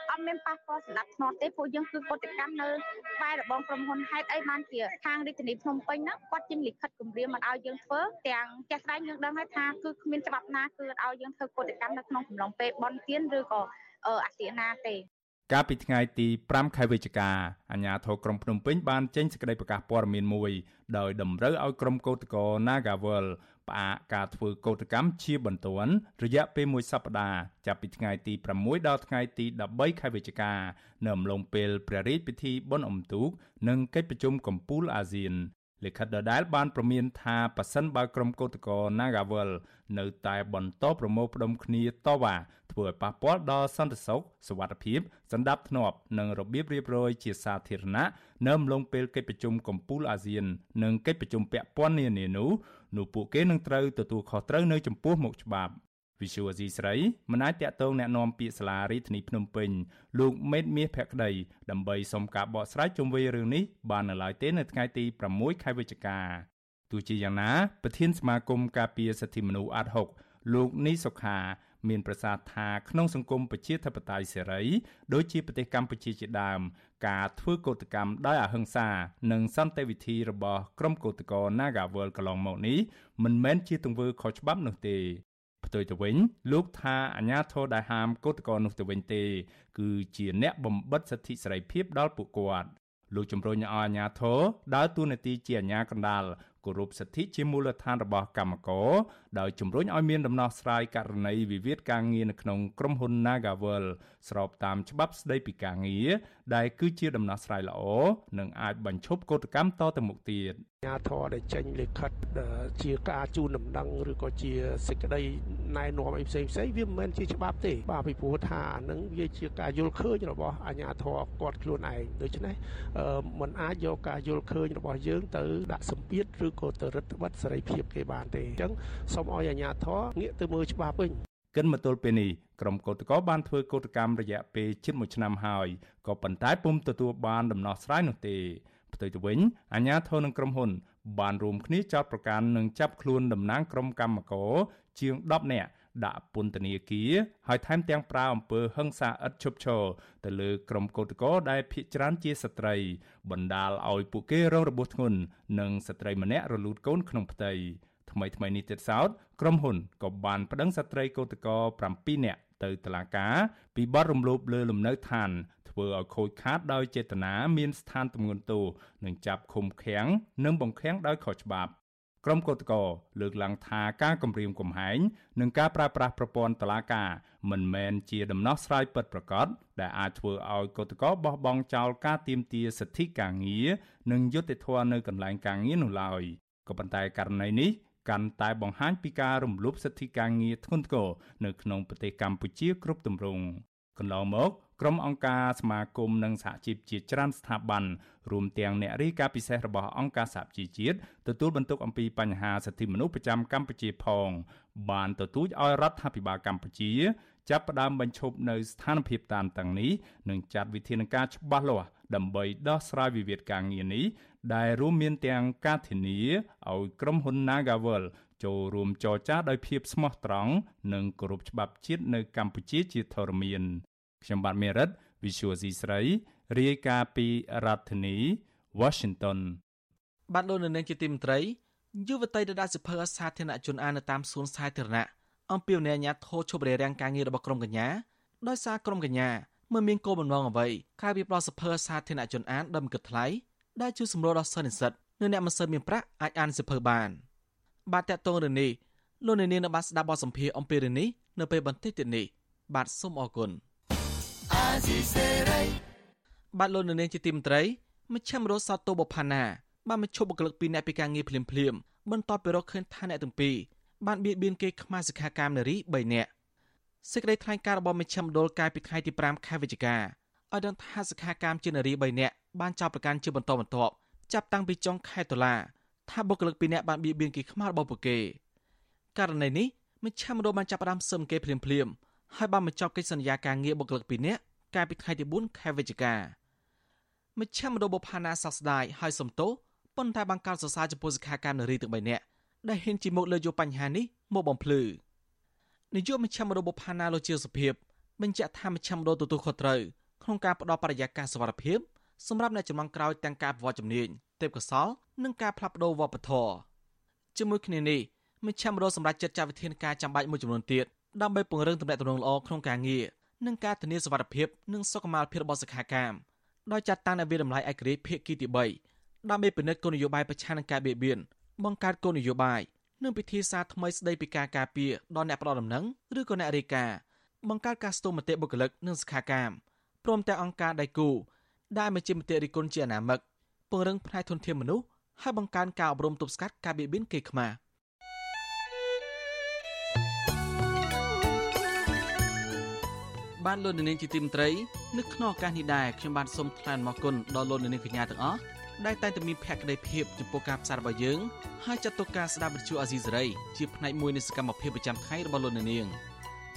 អត់មានប៉ះពាល់សម្រាប់ធ្នាប់ទេពួកយើងគឺកតកម្មនៅក្បែររបងក្រុមហ៊ុនហេតុអីបានជាខាងរាជធានីភ្នំពេញហ្នឹងគាត់ចេញលិខិតគម្រាមមិនឲ្យយើងធ្វើទាំងជាក់ស្ដែងយើងដឹងហើយថាគឺគ្មានច្បាប់ណាគឺឲ្យយើងធ្វើកតកម្មនៅក្នុងកំឡុងពេលបន់ទៀនឬក៏អាសនាទេ កាលពីថ្ងៃទី5ខែវិច្ឆិកាអាជ្ញាធរក្រុងភ្នំពេញបានចេញសេចក្តីប្រកាសព័ត៌មានមួយដោយតម្រូវឲ្យក្រុមកោតក្រ Nagavel ផ្អាកការធ្វើកោតកម្មជាបន្ទាន់រយៈពេលមួយសប្តាហ៍ចាប់ពីថ្ងៃទី6ដល់ថ្ងៃទី13ខែវិច្ឆិកានៅអំឡុងពេលព្រះរាជពិធីបុណ្យអុំទូក និងកិច្ចប្រជុំកំពូលអាស៊ាន លិខិតដដែលបានប្រមានថាប៉ះសិនបើក្រុមកោតក្រ Nagavel នៅតែបន្តប្រមូលផ្ដុំគ្នាតវ៉ាធ្វើឲ្យប៉ះពាល់ដល់សន្តិសុខសុវត្ថិភាពសន្តិភាពនិងរបៀបរៀបរយជាសាធារណៈនៅអំឡុងពេលកិច្ចប្រជុំកំពូលអាស៊ាននិងកិច្ចប្រជុំពាក់ព័ន្ធនានានោះនោះពួកគេនឹងត្រូវទទួលខុសត្រូវនៅចំពោះមុខច្បាប់ វិសុវអាស៊ីស្រីមិនអាចតាក់ទងแนะនាំពាក្យសាលារាជធានីភ្នំពេញលោកមេតមាសភក្តីដើម្បីសុំការបកស្រាយជុំវិញរឿងនេះបាននៅឡើយទេនៅថ្ងៃទី6ខែវិច្ឆិកាទោះជាយ៉ាងណាប្រធានសមាគមការពារសិទ្ធិមនុស្សអាត់ហុកលោកនីសុខាមានប្រសាសន៍ថាក្នុងសង្គមប្រជាធិបតេយ្យសេរីដូចជាប្រទេសកម្ពុជាជាដើមការធ្វើកោតកម្មដោយអហិង្សានិងសន្តិវិធីរបស់ក្រុមកោតក្រ Nagawal កន្លងមកនេះមិនមែនជាទង្វើខុសច្បាប់នោះទេ ផ្ទុយទៅវិញលោកថាអាញាធរដែលហាមកោតក្រនោះទៅវិញទេ គឺជាអ្នកបំបិតសិទ្ធិសេរីភាពដល់ពួកគាត់លោកជំរុញឲ្យអាញាធរដើរតួនាទីជាអាញាកណ្ដាលគោរពសិទ្ធិជាមូលដ្ឋានរបស់កម្មករដោយជំរុញឲ្យមានដំណោះស្រាយករណីវិវាទការងារនៅក្នុងក្រុមហ៊ុន Nagavel ស្របតាមច្បាប់ស្តីពីការងារដែលគឺជាដំណោះស្រាយល្អនិងអាចបញ្ឈប់កោតកម្មតទៅមុខទៀតញាធរដែលចេញលិខិតជាការជូនដំណឹងឬក៏ជាសេចក្តីណែនាំអីផ្សេងផ្សេងវាមិនមែនជាច្បាប់ទេបាទពីព្រោះថាអានឹងវាជាការយល់ឃើញរបស់អាញាធរគាត់ខ្លួនឯងដូច្នេះมันអាចយកការយល់ឃើញរបស់យើងទៅដាក់សម្ពាធឬក៏ទៅរឹតបន្តឹងសេរីភាពគេបានទេអញ្ចឹងសូមឲ្យអាជ្ញាធរងាកទៅមើលច្បាប់វិញកិនមកទល់ពេលនេះក្រុមកោតក្របានធ្វើកោតកម្មរយៈពេលជិត1ឆ្នាំហើយក៏ប៉ុន្តែពុំទទួលបានដំណោះស្រាយនោះទេផ្ទុយទៅវិញអាជ្ញាធរនិងក្រុមហ៊ុន បានរួមគ្នាចោទប្រកាន់និងចាប់ខ្លួនតំណាងក្រុមកម្មករជាង10នាក់ ដាក់ពន្ធនាគារហើយថែមទាំងប្រើអំពើហិង្សាឥតឈប់ឈរទៅលើក្រុមកោតក្រដែលភ ieck ច្រើនជាស្ត្រី បណ្ដាលឲ្យពួកគេរងរបួសធ្ងន់និងស្ត្រីម្នាក់រលូតកូនក្នុងផ្ទៃថ្មីថ្មីនេះទៀតសោតក្រុមហ៊ុនក៏បានប្តឹងស្ត្រីកោតក្រ7នាក់ទៅតុលាការពីបទរំលោភលើលំនៅឋានធ្វើឲ្យខូចខាតដោយចេតនាមានស្ថានទម្ងន់ទោសនិងចាប់ឃុំឃាំងនិងបង្ខាំងដោយខុសច្បាប់ ក្រុមកោតក្រលើកឡើងថាការគម្រាមកំហែងនិងការប្រើប្រាស់ប្រព័ន្ធតឡាការមិនមែនជាដំណោះស្រាយពិតប្រាកដដែលអាចធ្វើឲ្យកោតករបោះបង់ចោលការទៀមទាសិទ្ធិការងារនិងយុត្តិធម៌នៅកន្លែងការងារនោះឡើយក៏ប៉ុន្តែករណីនេះកាន់តែបង្ហាញពីការរំលោភសិទ្ធិការងារធ្ងន់ធ្ងរនៅក្នុងប្រទេសកម្ពុជាគ្រប់ទម្រង់កន្លងមក ក្រុមអង្គការសមាគមនិងសហជីពជាច្រើនស្ថាប័នរួមទាំងអ្នករាយការណ៍ពិសេសរបស់អង្គការសហជីវជាតិទទួលបន្ទុកអំពីបញ្ហាសិទ្ធិមនុស្សប្រចាំកម្ពុជាផង បានទទូចឲ្យរដ្ឋាភិបាលកម្ពុជាចាប់ផ្ដើមបញ្ឈប់នៅស្ថានភាពតានតឹងនេះនិងចាត់វិធានការច្បាស់លាស់ដើម្បីដោះស្រាយវិវាទការងារនេះដែលរួមមានទាំងការធានាឲ្យក្រុមហ៊ុន Nagavel ចូលរួមចរចាដោយភាពស្មោះត្រង់និងគោរពច្បាប់ជាតិនៅកម្ពុជាជាធរមាន ខ្ញុំបាទមេរិត Visual C ស្រីរាយការណ៍ពីរដ្ឋធានី Washington បាទលោកនៅនាងជាទីមន្ត្រីយុវតីដែលដាក់សិភើសាធារណជនអាននៅតាមសួនសាធារណៈអំពីអ្នកអាញាធរឈប់រារាំងការងាររបស់ក្រុមកញ្ញាដោយសារក្រុមកញ្ញាមិនមានគោលបំណងអ្វីក្រៅពីផ្ដល់សិភើសាធារណជនអានដោយមិនគិតថ្លៃដែលជួយសម្រួលដល់សិស្សនិស្សិតនិងអ្នកមិនសូវមានប្រាក់អាចអានសិភើបាន បាទតកតងរឿងនេះលោកនាងនៅបានស្ដាប់បទសម្ភាសន៍អំពីរឿងនេះនៅពេលបន្តិចទៀតនេះបាទសូមអរគុណ បាទលោកនាងជាទីមន្ត្រីមជ្ឈមរសតូបផាណាបានបញ្ឈប់បុគ្គលិកពីរអ្នកពីការងារភ្លាមភ្លាមបន្ទាប់ពីរកឃើញថាអ្នកទាំងពីរបានបៀតបៀនគេខ្មាសិក្ខាកាមនារី3នាក់សេចក្តីថ្លែងការណ៍របស់មជ្ឈមណ្ឌលកាលពីថ្ងៃទី5ខែវិច្ឆិកាឲ្យដឹងថាសិក្ខាកាមជានារី3នាក់បានចោទប្រកាន់ជាបន្តបន្ទាប់ចាប់តាំងពីចុងខែតុលាថាបុគ្គលិកពីរនាក់បានបៀតបៀនគេខ្មារបស់ពួកគេករណីនេះមជ្ឈមណ្ឌលបានចាប់ផ្ដើមសឹមគេភ្លាមភ្លាមហើយបានបញ្ចប់កិច្ចសន្យាការងារបុគ្គលិកពីរនាក់ កាលពីថ្ងៃទី4ខែវិច្ឆិកាមជ្ឈមណ្ឌលបុផាណាសោកស្ដាយហើយសំទោប៉ុន្តែបានកោតសរសើរចំពោះសិក្ខាកាមនារីទាំង3នាក់ដែលហ៊ានជាមុខលើយកបញ្ហានេះមកបំភ្លឺនាយកមជ្ឈមណ្ឌលបុផាណាលោកជាសុភាពបញ្ជាក់ថាមជ្ឈមណ្ឌលទទួលខុសត្រូវក្នុងការផ្តល់បរិយាកាសសុវត្ថិភាពសម្រាប់អ្នកចំនួនក្រោយទាំងការប្រវត្តិជំនាញទេពកោសលនិងការផ្លាស់ប្តូរវប្បធម៌ជាមួយគ្នានេះមជ្ឈមណ្ឌលសម្រាប់ចាត់ចាត់វិធានការចាំបាច់មួយចំនួនទៀតដើម្បីពង្រឹងទំនាក់ទំនងល្អក្នុងការងារ និងការធានាសុវត្ថិភាពនិងសុខុមាលភាពរបស់សិក្ខាកាមដោយចាត់តាំងនៅវាតម្លៃឯករាជ្យភាគីទី3ដើម្បីពិនិត្យគោលនយោបាយប្រឆាំងនឹងការបៀតបៀនបង្កើតគោលនយោបាយនិងពិធីសារថ្មីស្តីពីការការពារដល់អ្នកផ្ដល់ដំណឹងឬក៏អ្នករាយការណ៍បង្កើតការស្ទង់មតិបុគ្គលិកនិងសិក្ខាកាមព្រមទាំងអង្គការដៃគូដែលមជ្ឈមន្ទីររិគុណជាអនាមិកពង្រឹងផ្នែកធនធានមនុស្សហើយបង្កើនការអប់រំទប់ស្កាត់ការបៀតបៀនគេខ្មែរ បានលោកនាងជាទីមត្រីនៅក្នុងឱកាសនេះដែរខ្ញុំបានសូមថ្លែងអំណរគុណដល់លោកនាងកញ្ញាទាំងអស់ដែលតែងតែមានភក្ដីភាពចំពោះការផ្សាយរបស់យើងហើយចាត់ទុកការស្ដាប់វិទ្យុអាស៊ីសេរីជាផ្នែកមួយនៃសកម្មភាពប្រចាំថ្ងៃរបស់លោកនាង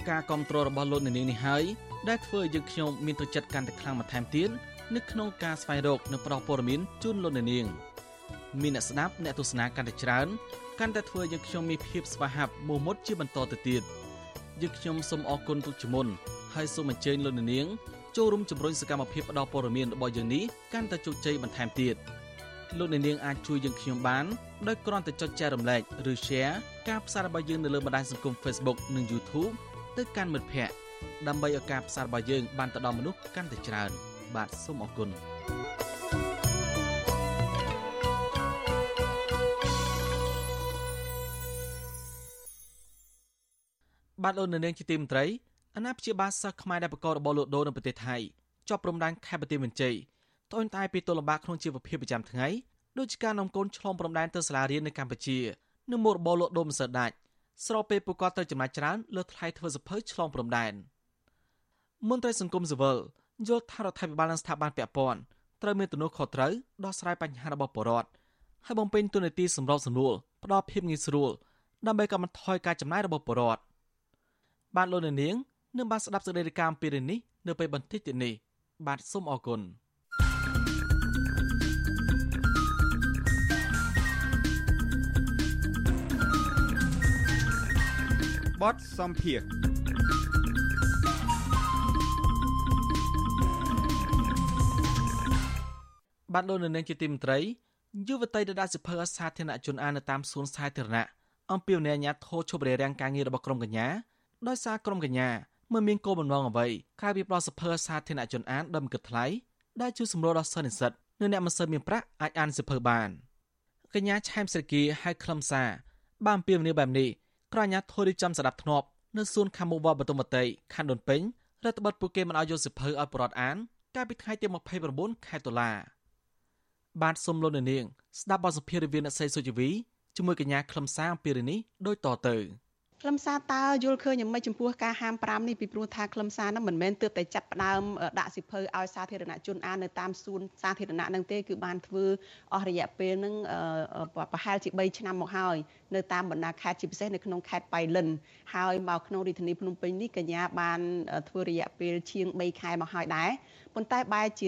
ការគ្រប់គ្រងរបស់លោកនាងនេះហើយដែលធ្វើឲ្យយើងខ្ញុំមានទឹកចិត្តកាន់តែខ្លាំងបន្ថែមទៀតនៅក្នុងការស្វែងរកនិងប្រោសព័ត៌មានជូនលោកនាងមានអ្នកស្ដាប់អ្នកទស្សនាកាន់តែច្រើនកាន់តែធ្វើឲ្យយើងខ្ញុំមានភាពស្វាហាប់មោះមុតជាបន្តទៅទៀត យើងខ្ញុំសូមអរគុណទុកជាមុនហើយសូមអញ្ជើញលោកនាងចូលរួមជំរុញសកម្មភាពផ្តល់ព័ត៌មានរបស់យើងនេះកាន់តែជោគជ័យបន្ថែមទៀតលោកនាងអាចជួយយើងខ្ញុំបានដោយគ្រាន់តែចុចចែករំលែកឬ Share ការផ្សាយរបស់យើងនៅលើបណ្ដាញសង្គម Facebook និង YouTube ទៅកាន់មិត្តភ័ក្តិដើម្បីឲ្យការផ្សាយរបស់យើងបានទៅដល់មនុស្សកាន់តែច្រើន បាទសូមអរគុណ បាទលោកនាងជាទីមន្ត្រីអាណាព្យាបាលសិស្សខ្មែរដែលបកករបរលក់ដូរនៅប្រទេសថៃជាប់ព្រំដែនខេត្តបន្ទាយមានជ័យត្អូញត្អែពីទល់លំបាកក្នុងជីវភាពប្រចាំថ្ងៃដូចជាការនាំកូនឆ្លងព្រំដែនទៅសាលារៀននៅកម្ពុជានិងមុខរបរលក់ដូរមិនសើដាច់ស្របពេលពួកគាត់ត្រូវចំណាយច្រើនលើថ្លៃធ្វើសភៅឆ្លងព្រំដែនមន្ត្រីសង្គមស៊ីវិលយល់ថារដ្ឋាភិបាលនិងស្ថាប័នពាក់ព័ន្ធត្រូវមានទំនួលខុសត្រូវដោះស្រាយបញ្ហារបស់ប្រជាពលរដ្ឋហើយបំពេញទូនាទីសម្របសម្រួលផ្ដល់ភាពងាយស្រួលដើម្បីកាត់បន្ថយការចំណាយរបស់ប្រជាពលរដ្ឋ បានលោកនាងនឹងបានស្ដាប់សេចក្តីរាយការណ៍ពីរឿងនេះនៅពេលបន្តិចទៀតនេះបាទសូមអរគុណបទសំភារបានលោកនាងជាទីមន្ត្រីយុវតីដែលដាក់សិភើសាធារណជនអាននៅតាមសួនសាធារណៈអំពីអ្នកអាញាធោជប់រារាំងការងាររបស់ក្រុមកញ្ញា ដោយសារក្រុមកញ្ញាមិនមានគោលបំណងអ្វីក្រៅពីផ្ដល់សិភើសាធារណជនអានដោយមិនគិតថ្លៃដែលជួយសម្រួលដល់សិស្សនិស្សិតនិងអ្នកមិនសូវមានប្រាក់អាចអានសិភើបានកញ្ញាឆែមសេរីគីហៅខ្លឹមសារបានពីមនីបែបនេះក្រញ្ញាធូរីចំស្ដាប់ធ្នាប់នៅសួនខាមុវបតុមតីខណ្ឌដូនពេញរដ្ឋបတ်ពួកគេមិនឲ្យយកសិភើឲ្យបរដ្ឋអានកាលពីថ្ងៃទី29ខែតុលាបាទសុំលោកនាងស្ដាប់បទសម្ភាសន៍រវាងអ្នកស្រីសុជីវីជាមួយកញ្ញាខ្លឹមសារពីរឿងនេះដូចតទៅ ខ្លឹមសារតើយល់ឃើញយ៉ាងម៉េចចំពោះការហាម5នេះពីព្រោះថាខ្លឹមសារនោះមិនមែនទើបតែចាប់ផ្ដើមដាក់សិភៅឲ្យសាធារណជនអាននៅតាមសួនសាធារណៈនឹងទេគឺបានធ្វើអស់រយៈពេលនឹងប្រហែលជា3ឆ្នាំមកហើយនៅតាមបណ្ដាខេត្តជាពិសេសនៅក្នុងខេត្តបៃលិនហើយមកក្នុងរាជធានីភ្នំពេញនេះកញ្ញាបានធ្វើរយៈពេលជាង3ខែមកហើយដែរប៉ុន្តែបែរជា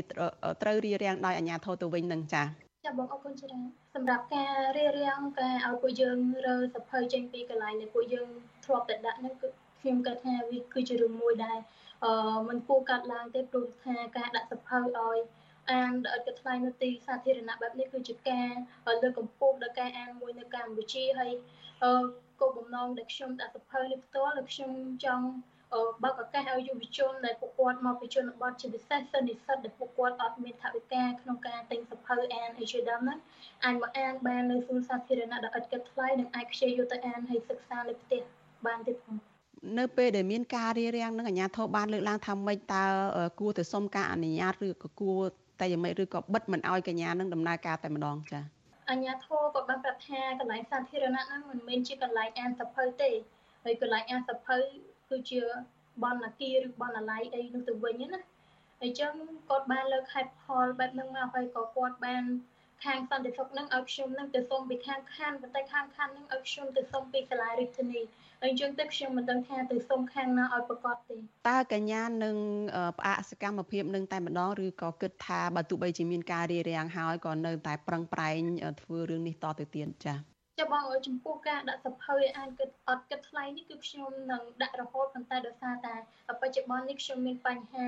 ត្រូវរៀបរៀងដោយអាជ្ញាធរទៅវិញនឹងចា៎ចាបងអរគុណច្រើន សម្រាប់ការរៀបរៀងការឲ្យពួកយើងរើសភៅចេញពីកន្លែងដែលពួកយើងធ្លាប់តែដាក់ហ្នឹងគឺខ្ញុំគិតថាវាគឺជារឿងមួយដែលអឺมันគួរកាត់ឡើងទេព្រោះថាការដាក់សភៅឲ្យអានដោយគិតថ្លៃនៅទីសាធារណៈបែបនេះគឺជាការលើកកម្ពស់ដល់ការអានមួយនៅកម្ពុជាហើយគោលបំណងដែលខ្ញុំដាក់សភៅនេះផ្ទាល់គឺខ្ញុំចង់ បើកឱកាសឲ្យយុវជនដែលពួកគាត់មកពីជនបទជាពិសេសសិស្សនិស្សិតដែលពួកគាត់អត់មានថវិកាក្នុងការទិញសភៅអានអីជាដើមហ្នឹងអាចមកអានបាននៅសួនសាធារណៈដែលឥតគិតថ្លៃនិងអាចខ្ជិលយកទៅអានហើយសិក្សានៅផ្ទះបានទៀតផងនៅពេលដែលមានការរៀបរៀងនឹងអាជ្ញាធរបានលើកឡើងថាម៉េចតើគួរទៅសុំការអនុញ្ញាតឬក៏គួរតែយ៉ាងម៉េចឬក៏បិទមិនឲ្យកញ្ញានឹងដំណើរការតែម្ដងចា៎អញ្ញាធរក៏បានប្រាប់ថាកន្លែងសាធារណៈហ្នឹងមិនមែនជាកន្លែងអានសភៅទេហើយកន្លែងអានសភៅ គឺជាបណ្ណាគារឬបណ្ណាល័យអីនោះទៅវិញណាអញ្ចឹងគាត់បានលើកហេតុផលបែបហ្នឹងមកហើយក៏គាត់បានខាងសន្តិសុខនឹងឲ្យខ្ញុំនឹងទៅសុំពីខាងខានប៉ុន្តែខាងខាននឹងឲ្យខ្ញុំទៅសុំពីសាលារាជធានីហើយអញ្ចឹងទៅខ្ញុំមិនដឹងថាទៅសុំខាងណាឲ្យប្រកាសទេតើកញ្ញានឹងផ្អាកសកម្មភាពនឹងតែម្ដងឬក៏គិតថាបើទោះបីជាមានការរារាំងហើយក៏នៅតែប្រឹងប្រែងធ្វើរឿងនេះតទៅទៀតចា៎ ចាបងចំពោះការដាក់សភៅឲ្យអានគិតអត់គិតថ្លៃនេះគឺខ្ញុំនឹងដាក់រហូតប៉ុន្តែដោយសារតែបច្ចុប្បន្ននេះខ្ញុំមានបញ្ហា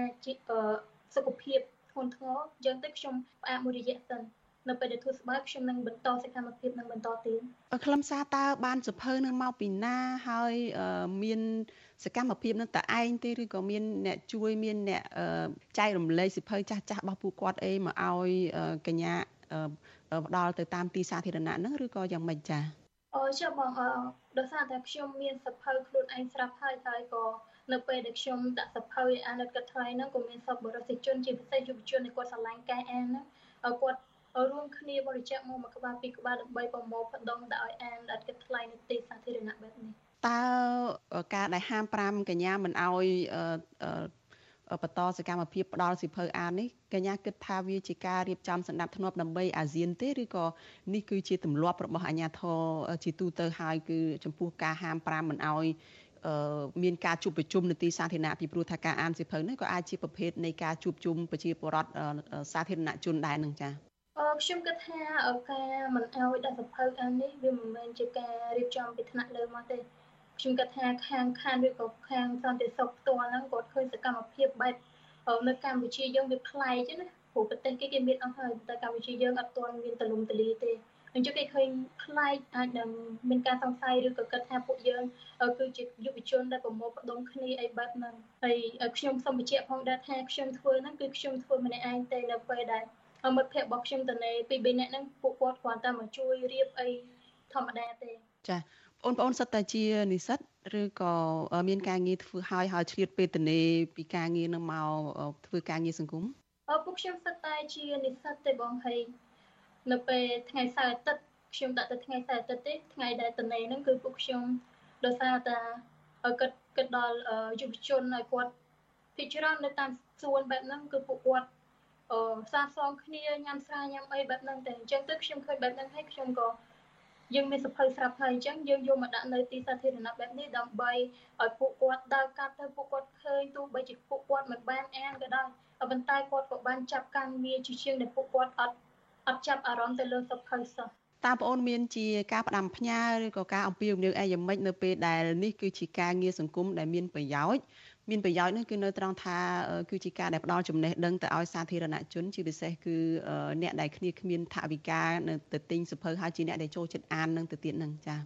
សុខភាពធ្ងន់ធ្ងរយើងទៅខ្ញុំផ្អាកមួយរយៈសិននៅពេលដែលធ្វើស្បើយខ្ញុំនឹងបន្តសកម្មភាពនឹងបន្តទៀតខ្លឹមសារតើបានសភៅនឹងមកពីណាហើយមានសកម្មភាពនឹងតឯងទេឬក៏មានអ្នកជួយមានអ្នកចែករំលែកសភៅចាស់ចាស់របស់ពួកគាត់អីមកឲ្យកញ្ញា ផ្ដល់ទៅតាមទីសាធារណៈហ្នឹងឬក៏យ៉ាងម៉េចចា៎អូចាបងអដោយសារតែខ្ញុំមានសភៅខ្លួនឯងស្រាប់ហើយហើយក៏នៅពេលដែលខ្ញុំដាក់សភៅអានិតកថ្លៃហ្នឹងក៏មានសពបរិសុជនជាពិសេសយុវជនគាត់ឆ្លាញ់ការអានហ្នឹងគាត់រួមគ្នាបរិច្ចាគមកមួយក្បាលពីរក្បាលដើម្បីប្រមូលផ្ដុំដាក់ឲ្យអានអត់គិតថ្លៃនៅទីសាធារណៈបែបនេះតើការដែលហាម5កញ្ញាមិនឲ្យ បន្តសកម្មភាពផ្ដល់សិភៅអាននេះកញ្ញាគិតថាវាជាការរៀបចំសម្ដាប់ធ្នាប់ដើម្បីអាស៊ានទេឬក៏នេះគឺជាទម្លាប់របស់អាជ្ញាធរជាទូទៅហើយគឺចំពោះការហាម5មិនឲ្យមានការជួបប្រជុំនៅទីសាធារណៈពីព្រោះថាការអានសិភៅនេះក៏អាចជាប្រភេទនៃការជួបជុំប្រជាពលរដ្ឋសាធារណជនដែរនឹងចា៎អឺខ្ញុំគិតថាការមិនអោយដាក់សភៅអាននេះវាមិនមែនជាការរៀបចំពីថ្នាក់លើមកទេ ខ្ញុំគិតថាខាងខានឬក៏ខាងសន្តិសុខផ្ទាល់ហ្នឹងគាត់ឃើញសកម្មភាពបែបនៅកម្ពុជាយើងវាប្លែកណាព្រោះប្រទេសគេគេមានអស់ហើយតែកម្ពុជាយើងអត់ទាន់មានទលំទលាទេអញ្ចឹងគេឃើញប្លែកអាចនឹងមានការសង្ស័យឬក៏គិតថាពួកយើងគឺជាយុវជនដែលប្រមូលផ្ដុំគ្នាអីបែបហ្នឹងហើយខ្ញុំសូមបញ្ជាក់ផងដែរថាខ្ញុំធ្វើហ្នឹងគឺខ្ញុំធ្វើម្នាក់ឯងទេនៅពេលដែលមិត្តភ័ក្តិរបស់ខ្ញុំតនេពីរនាក់ហ្នឹងពួកគាត់គ្រាន់តែមកជួយរៀបអីធម្មតាទេចា បងប្អូនសិតតែជានិស្សិតឬក៏មានការងារធ្វើហើយហើយឆ្លៀតពេលទនេពីការងារនឹងមកធ្វើការងារសង្គមអឺពួកខ្ញុំសិតតែជានិស្សិតទេបងហើយនៅពេលថ្ងៃសៅរ៍អាទិត្យខ្ញុំដាក់ទៅថ្ងៃសៅរ៍អាទិត្យទេថ្ងៃដែលទនេហ្នឹងគឺពួកខ្ញុំដោយសារតែគិតគិតដល់យុវជនឲ្យគាត់ពិចារណានៅតាមសួនបែបហ្នឹងគឺពួកគាត់អឺសាសងគ្នាញ៉ាំស្រាញ៉ាំអីបែបហ្នឹងតែអញ្ចឹងទៅខ្ញុំឃើញបែបហ្នឹងហើយខ្ញុំក៏ យើងមានសភៅស្រាប់ហើយអញ្ចឹងយើងយកមកដាក់នៅទីសាធារណៈបែបនេះដើម្បីឲ្យពួកគាត់ដើរកាត់ទៅពួកគាត់ឃើញទោះបីជាពួកគាត់មិនបានអានក៏ដោយប៉ុន្តែគាត់ក៏បានចាប់ការងារជាជាងដែលពួកគាត់អត់អត់ចាប់អារម្មណ៍ទៅលើសភៅសោះតើបងអូនមានជាការផ្ដាំផ្ញើឬក៏ការអំពាវនាវអីយ៉ាងម៉េចនៅពេលដែលនេះគឺជាការងារសង្គមដែលមានប្រយោជន៍ មានប្រយោជន៍នោះគឺនៅត្រង់ថាគឺជាការដែលផ្ដល់ចំណេះដឹងទៅឲ្យសាធារណជនជាពិសេសគឺអ្នកដែលគ្នាគ្មានថវិកានៅទៅទិញសភៅហើយជាអ្នកដែលចូលចិត្តអាននឹងទៅទៀតនឹងចា៎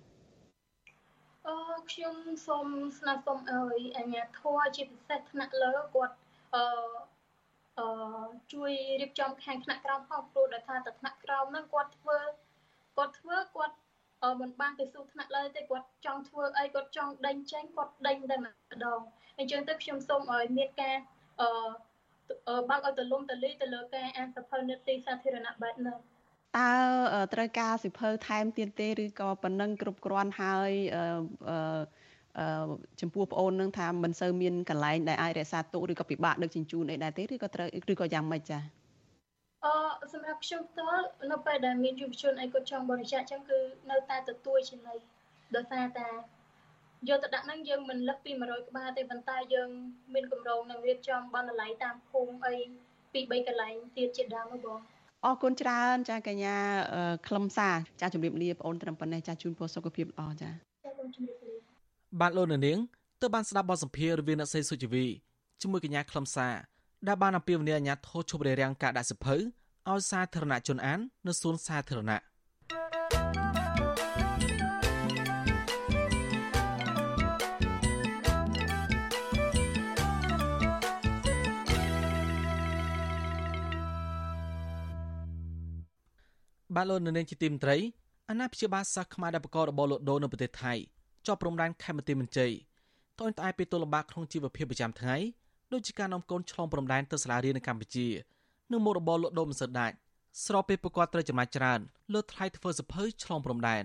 អឺខ្ញុំសូមស្នើសុំឲ្យអាជ្ញាធរជាពិសេសថ្នាក់លើគាត់អឺអឺជួយរៀបចំខាងថ្នាក់ក្រោមផងព្រោះដោយថាតែថ្នាក់ក្រោមហ្នឹងគាត់ធ្វើគាត់ធ្វើគាត់ មិនបានទៅសួរថ្នាក់លើទេគាត់ចង់ធ្វើអីគាត់ចង់ដេញចេញគាត់ដេញតែម្ដងអញ្ចឹងទៅខ្ញុំសូមឲ្យមានការអឺបើកឲ្យទលំទលីទៅលើការអានសភៅនៅទីសាធារណៈបែបហ្នឹងតើត្រូវការសិភៅថែមទៀតទេឬក៏ប៉ុណ្ណឹងគ្រប់គ្រាន់ហើយអឺអឺចំពោះប្អូននឹងថាមិនសូវមានកន្លែងដែលអាចរក្សាទុកឬក៏ពិបាកដឹកជញ្ជូនអីដែរទេឬក៏ត្រូវឬក៏យ៉ាងម៉េចចា៎ អឺសម្រាប់ខ្ញុំផ្ទាល់នៅពេលដែលមានយុវជនអីគាត់ចង់បរិច្ចាគអញ្ចឹងគឺនៅតែទទួលចំណីដោយសារតែយកទៅដាក់ហ្នឹងយើងមិនលឹកពី100ក្បាលទេប៉ុន្តែយើងមានកម្រងនឹងរៀបចំបណ្ណាល័យតាមភូមិអីពី3កន្លែងទៀតជាដើមមកបងអរគុណច្រើនចាកញ្ញាខ្លឹមសារចាជំរាបលាបងអូនត្រឹមប៉ុណ្ណេះចាជូនពរសុខភាពល្អចាចាខ្ញុំជំរាបលាបាទលោកនាងទើបបានស្ដាប់បទសម្ភាសន៍រវាងអ្នកស្រីសុជីវីជាមួយកញ្ញាខ្លឹមសារ ដែលបានអំពាវនាវអាជ្ញាធរឈប់រារាំងការដាក់សិភៅឲ្យសាធារណជនអាននៅសួនសាធារណៈបាទលោកនៅនាងជាទីមត្រីអាណាព្យាបាលសាសខ្មែរដែលបកករបរលក់ដូរនៅប្រទេសថៃជាប់ព្រំដែនខេមរៈមន្ជ័យតូនត្អែពីទលំបាកក្នុងជីវភាពប្រចាំថ្ងៃ ដូចជាការនាំកូនឆ្លងព្រំដែនទៅសាលារៀននៅកម្ពុជានិងមុខរបរលក់ដូរមិនសូវដាច់ស្របពេលប្រកបត្រូវចំណាយច្រើនលើថ្លៃធ្វើសភៅឆ្លងព្រំដែន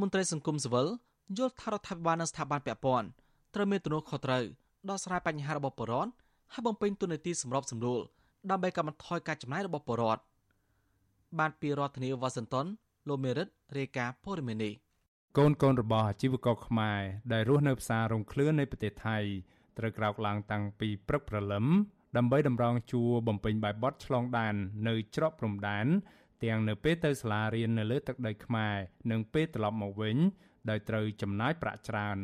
មន្ត្រីសង្គមស៊ីវិលយល់ថារដ្ឋាភិបាលនិងស្ថាប័នពាក់ព័ន្ធត្រូវមានទំនួលខុសត្រូវដោះស្រាយបញ្ហារបស់ប្រជាពលរដ្ឋហើយបំពេញទូនាទីសម្របសម្រួលដើម្បីកាត់បន្ថយការចំណាយរបស់ប្រជាពលរដ្ឋបានពីរដ្ឋធានីវ៉ាស៊ីនតោនលោកមេរិតរាយការណ៍ព័ត៌មាននេះកូនកូនរបស់អាជីវករខ្មែរដែលរស់នៅផ្សាររងឃ្លឿននៃប្រទេសថៃ ត្រូវក្រោកឡើងតាំងពីព្រឹកព្រលឹមដើម្បីតម្រង់ជួរបំពេញបែបបទឆ្លងដែននៅច្រកព្រំដែនទាំងនៅពេលទៅសាលារៀននៅលើទឹកដីខ្មែរនិងពេលត្រឡប់មកវិញដោយត្រូវចំណាយប្រាក់ច្រើន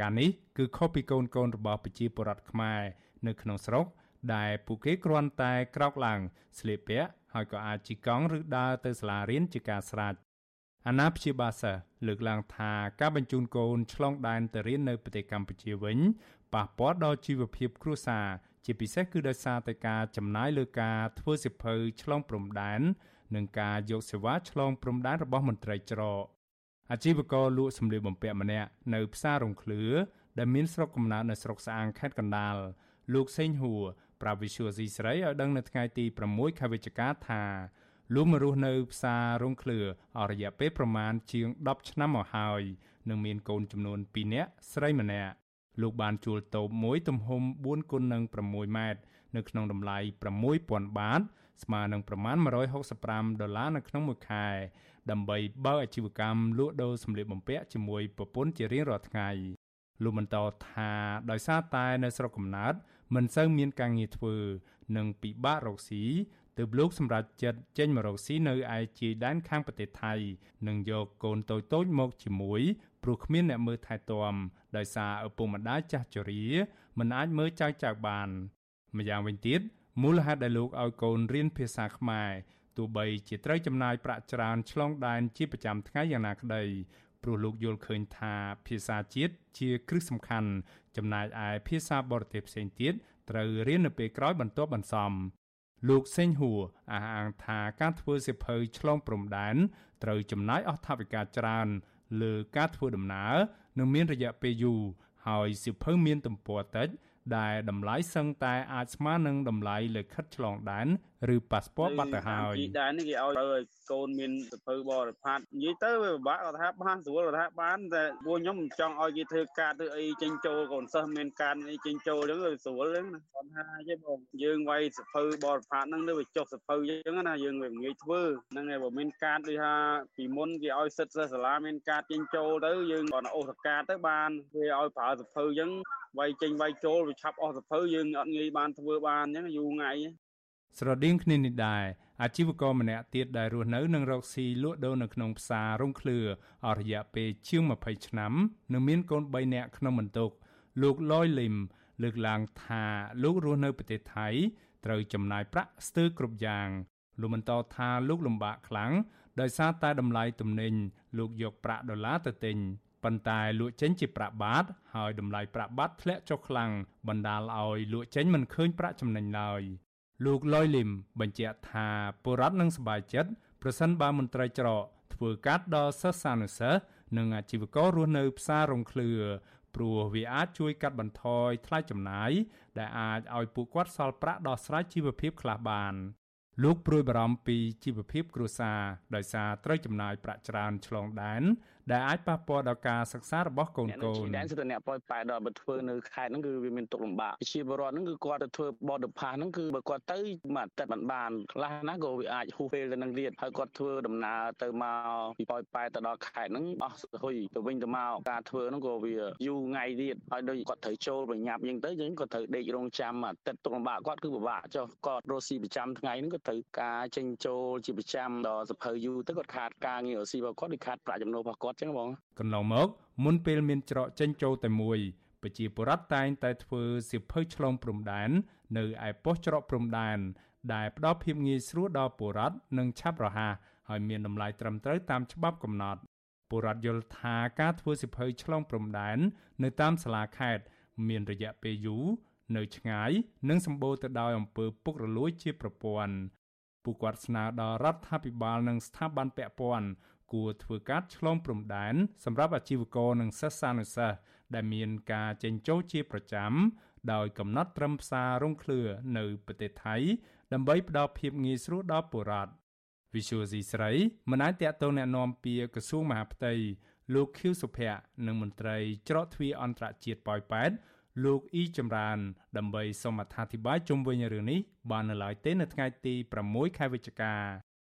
ការនេះគឺខុសពីកូនកូនរបស់ប្រជាពលរដ្ឋខ្មែរនៅក្នុងស្រុកដែលពួកគេគ្រាន់តែក្រោកឡើងស្លៀកពាក់ហើយក៏អាចជិះកង់ឬដើរទៅសាលារៀនជាការស្រេចអាណាព្យាបាលសិស្សលើកឡើងថាការបញ្ជូនកូនឆ្លងដែនទៅរៀននៅប្រទេសកម្ពុជាវិញ ប៉ះពាល់ដល់ជីវភាពគ្រួសារជាពិសេសគឺដោយសារតែការចំណាយលើការធ្វើសិភៅឆ្លងព្រំដែននិងការយកសេវាឆ្លងព្រំដែនរបស់មន្ត្រីច្រកអាជីវករលក់សម្លៀកបំពាក់ម្នាក់នៅផ្សាររងឃ្លឿដែលមានស្រុកកំណើតនៅស្រុកស្អាងខេត្តកណ្ដាលលោកសេងហួរប្រាវិសុយស៊ីស្រីឲ្យដឹងនៅថ្ងៃទី6ខែវិច្ឆិកាថាលោកមករស់នៅផ្សាររងឃ្លឿអស់រយៈពេលប្រមាណជាង10ឆ្នាំមកហើយនិងមានកូនចំនួន2នាក់ស្រីម្នាក់ លោកបានជួលតូបមួយទំហំ4គុណនឹង6ម៉ែត្រនៅក្នុងតម្លៃ6000បាតស្មើនឹងប្រមាណ165ដុល្លារនៅក្នុងមួយខែ ដើម្បីបើកអាជីវកម្មលក់ដូរសម្លៀកបំពាក់ជាមួយប្រពន្ធជារៀងរាល់ថ្ងៃលោកបន្តថាដោយសារតែនៅស្រុកកំណើតមិនសូវមានការងារធ្វើនិងពិបាករកស៊ីទើបលោកសម្រាប់ចិត្តចេញមករកស៊ីនៅឯជាយដែនខាងប្រទេសថៃ និងយកកូនតូចៗមកជាមួយ ព្រោះគ្មានអ្នកមើលថែទាំដោយសារឪពុកម្ដាយចាស់ជរាមិនអាចមើលចៅចៅបានម្យ៉ាងវិញទៀតមូលហេតុដែលលោកឲ្យកូនរៀនភាសាខ្មែរទោះបីជាត្រូវចំណាយប្រាក់ច្រើនឆ្លងដែនជាប្រចាំថ្ងៃយ៉ាងណាក្តីព្រោះលោកយល់ឃើញថាភាសាជាតិជាគ្រឹះសំខាន់ចំណែកឯភាសាបរទេសផ្សេងទៀតត្រូវរៀននៅពេលក្រោយបន្ទាប់បន្សំលោកសេងហួរអះអាងថាការធ្វើសិភៅឆ្លងព្រំដែនត្រូវចំណាយអស់ថវិកាច្រើន លើការធ្វើដំណើរនឹងមានរយៈពេលយូរហើយសៀវភៅមានទំព័រតិចដែលតម្លៃសឹងតែអាចស្មើនឹងតម្លៃលិខិតឆ្លងដែន ឬប៉ាសពតបាត់ទៅហើយជីដែននេះគេឲ្យឲ្យកូនមានសភៅបរិផាត់និយាយទៅវាពិបាកគាត់ថាបានស្រួលគាត់ថាបានតែពួកខ្ញុំមិនចង់ឲ្យគេធ្វើការធ្វើអីចេញចូលកូនសិស្សមានការអីចេញចូលអញ្ចឹងវាស្រួលអញ្ចឹងគាត់ថាទេបងយើងវាយសភៅបរិផាត់ហ្នឹងទៅវាចុះសភៅអញ្ចឹងណាយើងវាងាយធ្វើហ្នឹងហើយបើមានការដូចថាពីមុនគេឲ្យសិទ្ធិសិស្សសាលាមានការចេញចូលទៅយើងគាត់អូសកាទៅបានវាឲ្យប្រើសភៅអញ្ចឹងវាយចេញវាយចូលវាឆាប់អស់សភៅយើងអត់ងាយបានធ្វើបានអញ្ចឹងយូរថ្ងៃ ស្រដៀងគ្នានេះដែរអាជីវករម្នាក់ទៀតដែលរស់នៅនឹងរកស៊ីលក់ដូរនៅក្នុងផ្សាររងឃ្លឿអស់រយៈពេលជាង20ឆ្នាំនិងមានកូន3នាក់ក្នុងបន្ទុកលោកលយលឹមលើកឡើងថាលោករស់នៅប្រទេសថៃត្រូវចំណាយប្រាក់ស្ទើរគ្រប់យ៉ាងលោកបន្តថាលោកលំបាកខ្លាំងដោយសារតែតម្លៃទំនិញលោកយកប្រាក់ដុល្លារទៅទិញប៉ុន្តែលក់ចេញជាប្រាក់បាតហើយតម្លៃប្រាក់បាតធ្លាក់ចុះខ្លាំងបណ្ដាលឲ្យលក់ចេញមិនឃើញប្រាក់ចំណេញឡើយ លោកលយលឹមបញ្ជាក់ថាពលរដ្ឋនឹងសប្បាយចិត្តប្រសិនបើមន្ត្រីច្រកធ្វើកាត់ដល់សិស្សានុសិស្សនិងអាជីវកររស់នៅផ្សាររងឃ្លឿព្រោះវាអាចជួយកាត់បន្ថយថ្លៃចំណាយដែលអាចឲ្យពួកគាត់សល់ប្រាក់ដោះស្រាយជីវភាពខ្លះបានលោកព្រួយបារម្ភពីជីវភាពគ្រួសារដោយសារត្រូវចំណាយប្រាក់ច្រើនឆ្លងដែន ដែលអាចប៉ះពាល់ដល់ការសិក្សារបស់កូនកូនអ្នកសិទ្ធិអ្នកប៉ោយប៉ែដល់បើធ្វើនៅខេត្តហ្នឹងគឺវាមានទុកលំបាកជាបរិវត្តហ្នឹងគឺគាត់ទៅធ្វើបដផាសហ្នឹងគឺបើគាត់ទៅមួយអាទិត្យមិនបានខ្លះណាក៏វាអាចហួសពេលទៅនឹងទៀតហើយគាត់ធ្វើដំណើរទៅមកពីប៉ោយប៉ែទៅដល់ខេត្តហ្នឹងអស់ហុយទៅវិញទៅមកការធ្វើហ្នឹងក៏វាយូរថ្ងៃទៀតហើយដូចគាត់ត្រូវចូលប្រញាប់អញ្ចឹងទៅអញ្ចឹងគាត់ត្រូវដេករងចាំអាទិត្យទុកលំបាកគាត់គឺពិបាកចុះគាត់រស់ស៊ីប្រចាំថ្ងៃហ្នឹងក៏ត្រូវការចេញចូលជាប្រចាំដល់សភៅយូរទៅគាត់ខាតការងាររស់ស៊ីរបស់គាត់ឬខាតប្រាក់ចំណូលរបស់គាត់ចឹងបងកន្លងមកមុនពេលមានច្រកចេញចូលតែមួយប្រជាពលរដ្ឋតែងតែធ្វើសៀវភៅឆ្លងព្រំដែននៅឯប៉ុស្តិ៍ច្រកព្រំដែនដែលផ្ដល់ភាពងាយស្រួលដល់ពលរដ្ឋនិងឆាប់រហ័សហើយមានតម្លៃត្រឹមត្រូវតាមច្បាប់កំណត់ពលរដ្ឋយល់ថាការធ្វើសៀវភៅឆ្លងព្រំដែននៅតាមសាលាខេត្តមានរយៈពេលយូរនៅឆ្ងាយនិងសម្បូរទៅដោយអំពើពុករលួយជាប្រព័ន្ធពួកគាត់ស្នើដល់រដ្ឋាភិបាលនិងស្ថាប័នពាក់ព័ន្ធ គួរធ្វើការឆ្លងព្រំដែនសម្រាប់អាជីវករនិងសិស្សានុសិស្សដែលមានការចេញចូលជាប្រចាំដោយកំណត់ត្រឹមផ្សាររងឃ្លឿនៅប្រទេសថៃដើម្បីផ្ដល់ភាពងាយស្រួលដល់ពលរដ្ឋ Visual C ស្រីមិនអាចតតងแนะនាំពីក្រសួងមហាផ្ទៃលោកខៀវសុភ័ក្រនិងមន្ត្រីច្រកទ្វារអន្តរជាតិប៉ោយប៉ែតលោកអ៊ីចម្រើនដើម្បីសូមអត្ថាធិប្បាយជុំវិញរឿងនេះបាននៅឡើយទេនៅថ្ងៃទី6ខែវិច្ឆិកា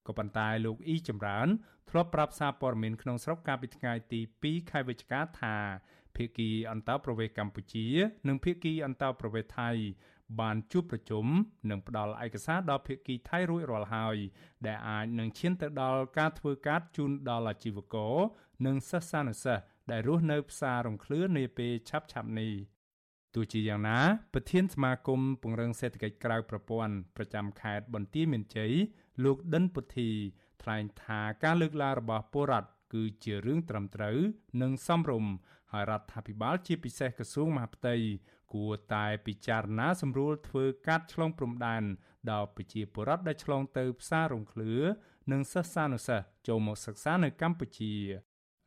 ក៏ប៉ុន្តែលោកអ៊ីចម្រើនធ្លាប់ប្រាប់សារព័ត៌មានក្នុងស្រុកកាលពីថ្ងៃទី2ខែវិច្ឆិកាថាភាគីអន្តរប្រវេសកម្ពុជា និងភាគីអន្តរប្រវេសថៃបានជួបប្រជុំនិងផ្ដល់ឯកសារដល់ភាគីថៃរួចរាល់ហើយ ដែលអាចនឹងឈានទៅដល់ការធ្វើការជូនដល់អាជីវករនិងសិស្សានុសិស្សដែលរស់នៅផ្សាររំឃ្លឿនាពេលឆាប់ៗនេះទោះជាយ៉ាងណាប្រធានសមាគមពង្រឹងសេដ្ឋកិច្ចក្រៅប្រព័ន្ធប្រចាំខេត្តបន្ទាយមានជ័យ លោកដិនពុទ្ធីថ្លែងថាការលើកឡើងរបស់ពលរដ្ឋគឺជារឿងត្រឹមត្រូវ និងសមរម្យហើយរដ្ឋាភិបាលជាពិសេសក្រសួងមហាផ្ទៃគួរតែពិចារណាសម្រួលធ្វើកាត់ឆ្លងព្រំដែនដល់ប្រជាពលរដ្ឋដែលឆ្លងទៅផ្សាររងឃ្លឿនិងសិស្សានុសិស្សចូលមកសិក្សានៅកម្ពុជា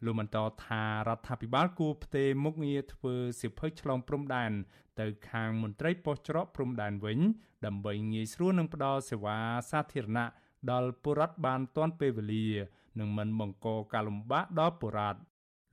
លោកបន្តថារដ្ឋាភិបាលគួរផ្ទេរមុខងារធ្វើសិភៅឆ្លងព្រំដែន ទៅខាងមន្ត្រីប៉ុស្តិ៍ច្រកព្រំដែនវិញ ដើម្បីងាយស្រួលនឹងផ្ដល់សេវាសាធារណៈដល់ពលរដ្ឋបានទាន់ពេលវេលា និងមិនបង្កការលំបាកដល់ពលរដ្ឋ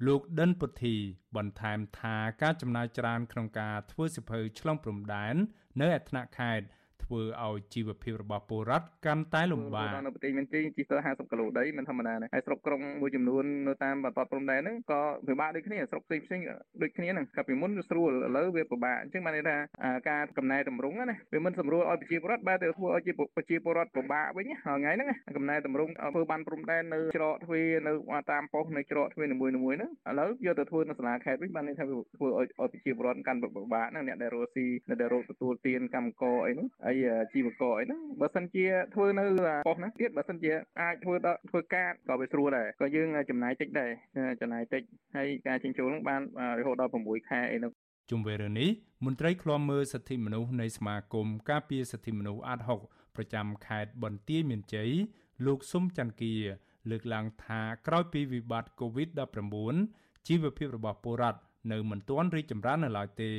លោកដិនពុទ្ធីបន្ថែមថាការចំណាយច្រើនក្នុងការធ្វើសិភៅឆ្លងព្រំដែន នៅឯថ្នាក់ខេត្ត ធ្វើឲ្យជីវភាពរបស់ពលរដ្ឋកាន់តែលំបាកនៅប្រទេសមានជ័យជិះទៅ50គីឡូដីមិនធម្មតាទេហើយស្រុកក្រុងមួយចំនួននៅតាមបន្ទាត់ព្រំដែនហ្នឹងក៏ពិបាកដូចគ្នាស្រុកផ្សេងផ្សេងដូចគ្នាហ្នឹងកាលពីមុនវាស្រួលឥឡូវវាពិបាកអញ្ចឹងបានន័យថាការកំណែតម្រង់ណាវាមិនស្រួលឲ្យប្រជាពលរដ្ឋបែរទៅធ្វើឲ្យប្រជាពលរដ្ឋពិបាកវិញថ្ងៃហ្នឹងកំណែតម្រង់ធ្វើបានព្រំដែននៅច្រកទ្វារនៅតាមប៉ុស្តិ៍នៅច្រកទ្វារនីមួយៗហ្នឹងឥឡូវយកទៅធ្វើនៅសាលាខេត្តវិញបានន័យថាធ្វើឲ្យប្រជាពលរដ្ឋកាន់ពិបាកហ្នឹងអ្នកដែលរស់ស៊ីអ្នកដែលរកទទួលទានកម្មករអីហ្នឹងហើយជីវករអីហ្នឹងបើសិនជាធ្វើនៅប៉ុស្តិ៍ហ្នឹងទៀតបើសិនជាអាចធ្វើដល់ធ្វើការក៏វាស្រួលដែរក៏យើងចំណាយតិចដែរចំណាយតិចហើយការចិញ្ចូលហ្នឹងបានរហូតដល់6ខែអីហ្នឹងជុំវិញរឿងនេះមន្ត្រីឃ្លាំមើលសិទ្ធិមនុស្សនៃសមាគមការពារសិទ្ធិមនុស្សអាត6ប្រចាំខេត្តបន្ទាយមានជ័យលោកស៊ុំច័ន្ទគាលើកឡើងថាក្រោយពីវិបត្តិ COVID-19 ជីវភាពរបស់ពលរដ្ឋនៅមិនទាន់រីកចម្រើននៅឡើយទេ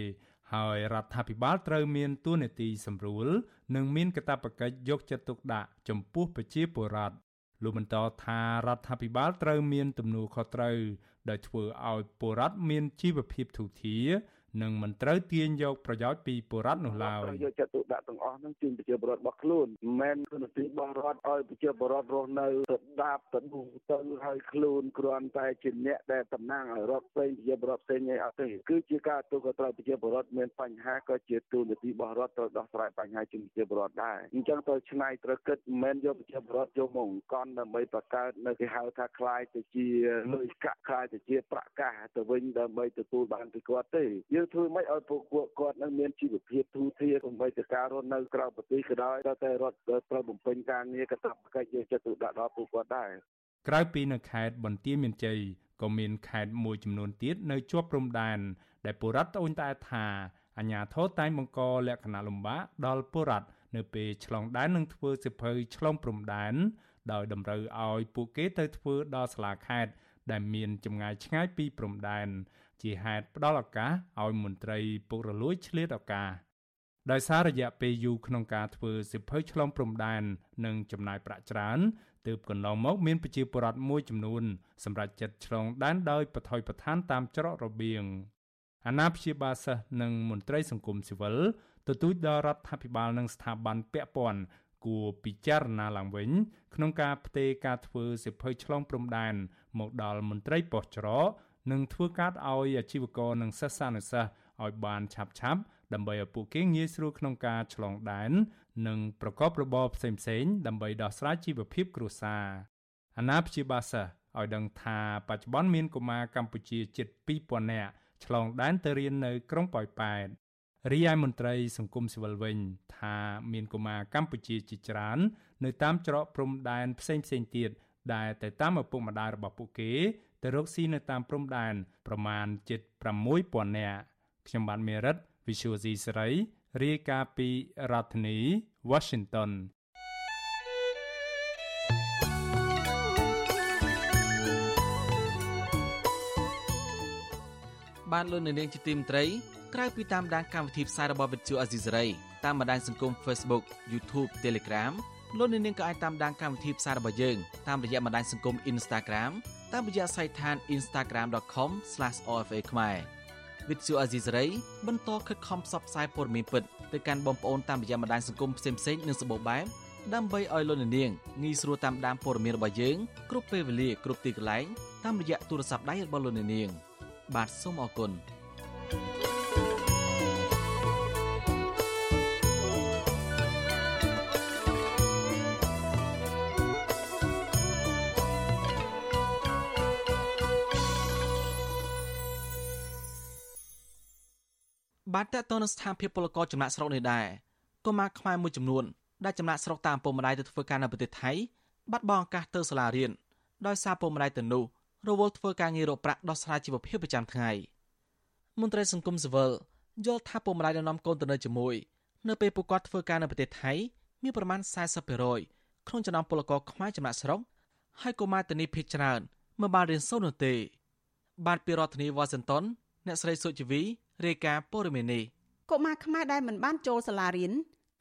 ហើយរដ្ឋាភិបាលត្រូវមានទួនាទីសម្រួល និងមានកាតព្វកិច្ចយកចិត្តទុកដាក់ចំពោះប្រជាពលរដ្ឋលោកបន្តថារដ្ឋាភិបាលត្រូវមានទំនួលខុសត្រូវដោយធ្វើឲ្យពលរដ្ឋមានជីវភាពធូរធារ និងមិនត្រូវទាញយកប្រយោជន៍ពីបុរដ្ឋនោះឡើយយកចិត្តទុកដាក់ទាំងអស់ហ្នឹងជូនប្រជាពលរដ្ឋរបស់ខ្លួនមិនមែនគឺនទីរបស់រដ្ឋឲ្យប្រជាពលរដ្ឋរស់នៅទៅដាបទៅនោះទៅឲ្យខ្លួនគ្រាន់តែជាអ្នកដែលតំណាងឲ្យរដ្ឋផ្សេងប្រជាពលរដ្ឋផ្សេងឯអត់ទេគឺជាការទូក៏ត្រូវប្រជាពលរដ្ឋមានបញ្ហាក៏ជាទូនាទីរបស់រដ្ឋត្រូវដោះស្រាយបញ្ហាជូនប្រជាពលរដ្ឋដែរអញ្ចឹងត្រូវឆ្នៃត្រូវគិតមិនមែនយកប្រជាពលរដ្ឋយកមកអង្គន់ដើម្បីបង្កើតនៅគេហៅថាคล้ายទៅជាលុយកាក់คล้ายទៅជាប្រកាសទៅវិញដើម្បីទទួលបានពីគាត់ទេយើងយើង ធ្វើម៉េចឲ្យពួកគាត់នឹងមានជីវភាពធូរធារកុំបីទៅការរស់នៅក្រៅប្រទេសក៏ដោយតែរដ្ឋត្រូវបំពេញការងារកាតព្វកិច្ចយកចិត្តទុកដាក់ដល់ពួកគាត់ដែរក្រៅពីនៅខេត្តបន្ទាយមានជ័យក៏មានខេត្តមួយចំនួនទៀតនៅជាប់ព្រំដែនដែលពលរដ្ឋត្អូញត្អែថាអាញាធរតែងបង្កលក្ខណៈលំបាកដល់ពលរដ្ឋនៅពេលឆ្លងដែននិងធ្វើសិភៅឆ្លងព្រំដែនដោយតម្រូវឲ្យពួកគេទៅធ្វើដល់សាលាខេត្តដែលមានចម្ងាយឆ្ងាយពីព្រំដែន ជាហេតុផ្ដល់ឱកាសឲ្យមន្ត្រីពុករលួយឆ្លៀតឱកាសដោយសាររយៈពេលយូរក្នុងការធ្វើសិភៅឆ្លងព្រំដែននិងចំណាយប្រាក់ច្រើនទើបកន្លងមកមានប្រជាពលរដ្ឋមួយចំនួនសម្រាប់ចិត្តឆ្លងដែនដោយបថុយបឋានតាមច្រករបៀងអាណាព្យាបាលសិស្សនិងមន្ត្រីសង្គមស៊ីវិលទទូចដល់រដ្ឋាភិបាលនិងស្ថាប័នពាក់ព័ន្ធគួរពិចារណាឡើងវិញ ក្នុងការផ្ទេរការធ្វើសិភៅឆ្លងព្រំដែនមកដល់មន្ត្រីប៉ុស្តិ៍ច្រក និងធ្វើកាតឲ្យអាជីវករនិងសិស្សានុសិស្សឲ្យបានឆាប់ឆាប់ដើម្បីឲ្យពួកគេងាយស្រួលក្នុងការឆ្លងដែន និងប្រកបរបរផ្សេងៗដើម្បីដោះស្រាយជីវភាពគ្រួសារអាណាព្យាបាលសិស្សឲ្យដឹងថាបច្ចុប្បន្នមានកុមារកម្ពុជាជិត2000នាក់ឆ្លងដែនទៅរៀននៅក្រុងប៉ោយប៉ែតរីឯមន្ត្រីសង្គមស៊ីវិលវិញ ថាមានកុមារកម្ពុជាជាច្រើន នៅតាមច្រកព្រំដែនផ្សេងផ្សេងទៀតដែលតែតាមឪពុកម្ដាយរបស់ពួកគេ ទៅរកស៊ីនៅតាមព្រំដែនប្រមាណជិត6000នាក់ខ្ញុំបានមេរិត Visual C សេរីរាយការណ៍ពីរដ្ឋធានី Washington បានលោកនៅនាងជាទីមត្រីក្រៅពីតាមដានកម្មវិធីផ្សាយរបស់វិទ្យុអាស៊ីសេរីតាមបណ្ដាញសង្គម Facebook YouTube Telegram លោកនាងក៏អាចតាមដានកម្មវិធីផ្សាយរបស់យើងតាមរយៈបណ្ដាញសង្គម Instagram តាមរយៈសាច់ឋាន instagram.com/ofa ខ្មែរវិទ្យុអាស៊ីសេរីបន្តខិតខំផ្សព្វផ្សាយព័ត៌មានពិតទៅកាន់បងប្អូនតាមរយៈបណ្ដាញសង្គមផ្សេងៗនិងសម្បូរបែបដើម្បីឲ្យលោកនាងងាយស្រួលតាមដានព័ត៌មានរបស់យើងគ្រប់ពេលវេលាគ្រប់ទីកន្លែងតាមរយៈទូរស័ព្ទដៃរបស់លោកនាង បាទសូមអរគុណ thank you បាទតើតើនៅស្ថានភាពពលករចំណាក់ស្រុកនេះដែរកុមារខ្មែរមួយចំនួនដែលចំណាក់ស្រុកតាមពុកម្ដាយទៅធ្វើការនៅប្រទេសថៃបាត់បង់ឱកាសទៅសាលារៀនដោយសារពុកម្ដាយទៅនោះរវល់ធ្វើការងាររកប្រាក់ដោះស្រាយជីវភាពប្រចាំថ្ងៃមន្ត្រីសង្គមស៊ីវិលយល់ថាពុកម្ដាយនាំកូនទៅនៅជាមួយនៅពេលពួកគាត់ធ្វើការនៅប្រទេសថៃមានប្រមាណ40%ក្នុងចំណោមពលករខ្មែរចំណាក់ស្រុកហើយកុមារទៅនេះភ័យច្រើនមិនបានរៀនសូត្រនោះទេបាទពីរដ្ឋធានីវ៉ាស៊ីនតោនអ្នកស្រីសុជីវី រាយការណ៍ព័ត៌មាននេះកុមារខ្មែរដែលមិនបានចូលសាលារៀន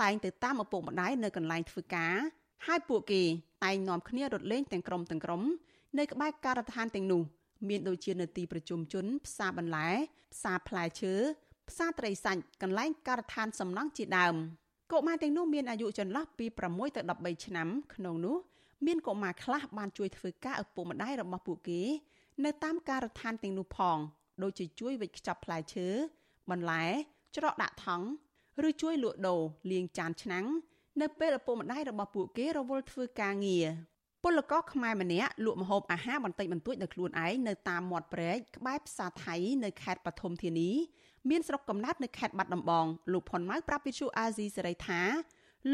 តែងទៅតាមឪពុកម្ដាយនៅកន្លែងធ្វើការហើយពួកគេតែងនាំគ្នារត់លេងទាំងក្រុមទាំងក្រុមនៅក្បែរការដ្ឋានទាំងនោះមានដូចជានៅទីប្រជុំជន ផ្សារបន្លែផ្សារផ្លែឈើផ្សារត្រីសាច់កន្លែងការដ្ឋានសំណង់ជាដើមកុមារទាំងនោះមានអាយុចន្លោះពី6ទៅ13ឆ្នាំក្នុងនោះមានកុមារខ្លះបានជួយធ្វើការឪពុកម្ដាយរបស់ពួកគេ នៅតាមការដ្ឋានទាំងនោះផង ដូចជាជួយវិចខ្ចប់ផ្លែឈើបន្លែច្រកដាក់ថង់ឬជួយលក់ដូរលាងចានឆ្នាំងនៅពេលឪពុកម្ដាយរបស់ពួកគេរវល់ធ្វើការងារពលករខ្មែរម្នាក់លក់ម្ហូបអាហារបន្តិចបន្តួចដោយខ្លួនឯងនៅតាមមាត់ព្រែកក្បែរផ្សារថៃនៅខេត្តបឋមធានីមានស្រុកកំណើតនៅខេត្តបាត់ដំបងលោកផុនម៉ៅប្រាប់វិទ្យុអាស៊ីសេរីថា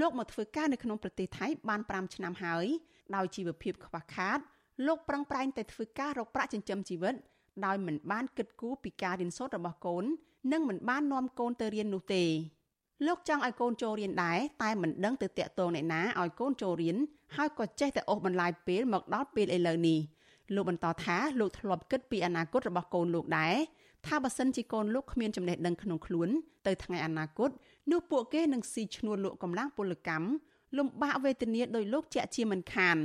លោកមកធ្វើការនៅក្នុងប្រទេសថៃបាន5ឆ្នាំហើយដោយជីវភាពខ្វះខាតលោកប្រឹងប្រែងតែធ្វើការរកប្រាក់ចិញ្ចឹមជីវិត ដោយមិនបានគិតគូរពីការរៀនសូត្ររបស់កូន និងមិនបាននាំកូនទៅរៀននោះទេលោកចង់ឲ្យកូនចូលរៀនដែរតែមិនដឹងទៅតាក់ទងអ្នកណាឲ្យកូនចូលរៀនហើយក៏ចេះតែអូសបន្លាយពេលមកដល់ពេលឥឡូវនេះលោកបន្តថាលោកធ្លាប់គិតពីអនាគតរបស់កូនលោកដែរថាបើសិនជាកូនលោកគ្មានចំណេះដឹងក្នុងខ្លួនទៅថ្ងៃអនាគតនោះពួកគេនឹងស៊ីឈ្នួលលក់កម្លាំងពលកម្មលំបាកវេទនាដោយលោកជាក់ជាមិនខាន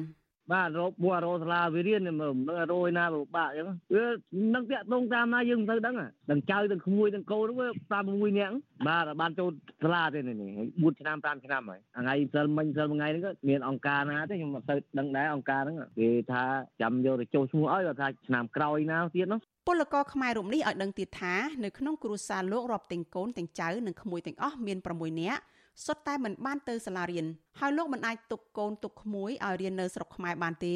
បាទរោបួររោសាលាវិរៀនមើលនឹងរោយណាពិបាកអញ្ចឹងវានឹងតាក់ទងតាមណាយើងមិនទៅដឹងទាំងចៅទាំងក្មួយទាំងកូនវាតាម6នាក់បាទបានចូលសាលាទេនេះ4ឆ្នាំ5ឆ្នាំហើយថ្ងៃសិលមិញសិលមួយថ្ងៃហ្នឹងក៏មានអង្គការណាទេខ្ញុំមិនទៅដឹងដែរអង្គការហ្នឹងគេថាចាំយកទៅចុះឈ្មោះឲ្យគាត់ថាឆ្នាំក្រោយណាទៀតនោះពលករខ្មែររូបនេះឲ្យដឹងទៀតថានៅក្នុងគ្រួសារលោករាប់ទាំងកូនទាំងចៅនិងក្មួយទាំងអស់មាន6នាក់ សុទ្ធតែមិនបានទៅសាលារៀនហើយលោកមិនអាចទុកកូនទុកក្មួយឲ្យរៀននៅស្រុកខ្មែរបានទេ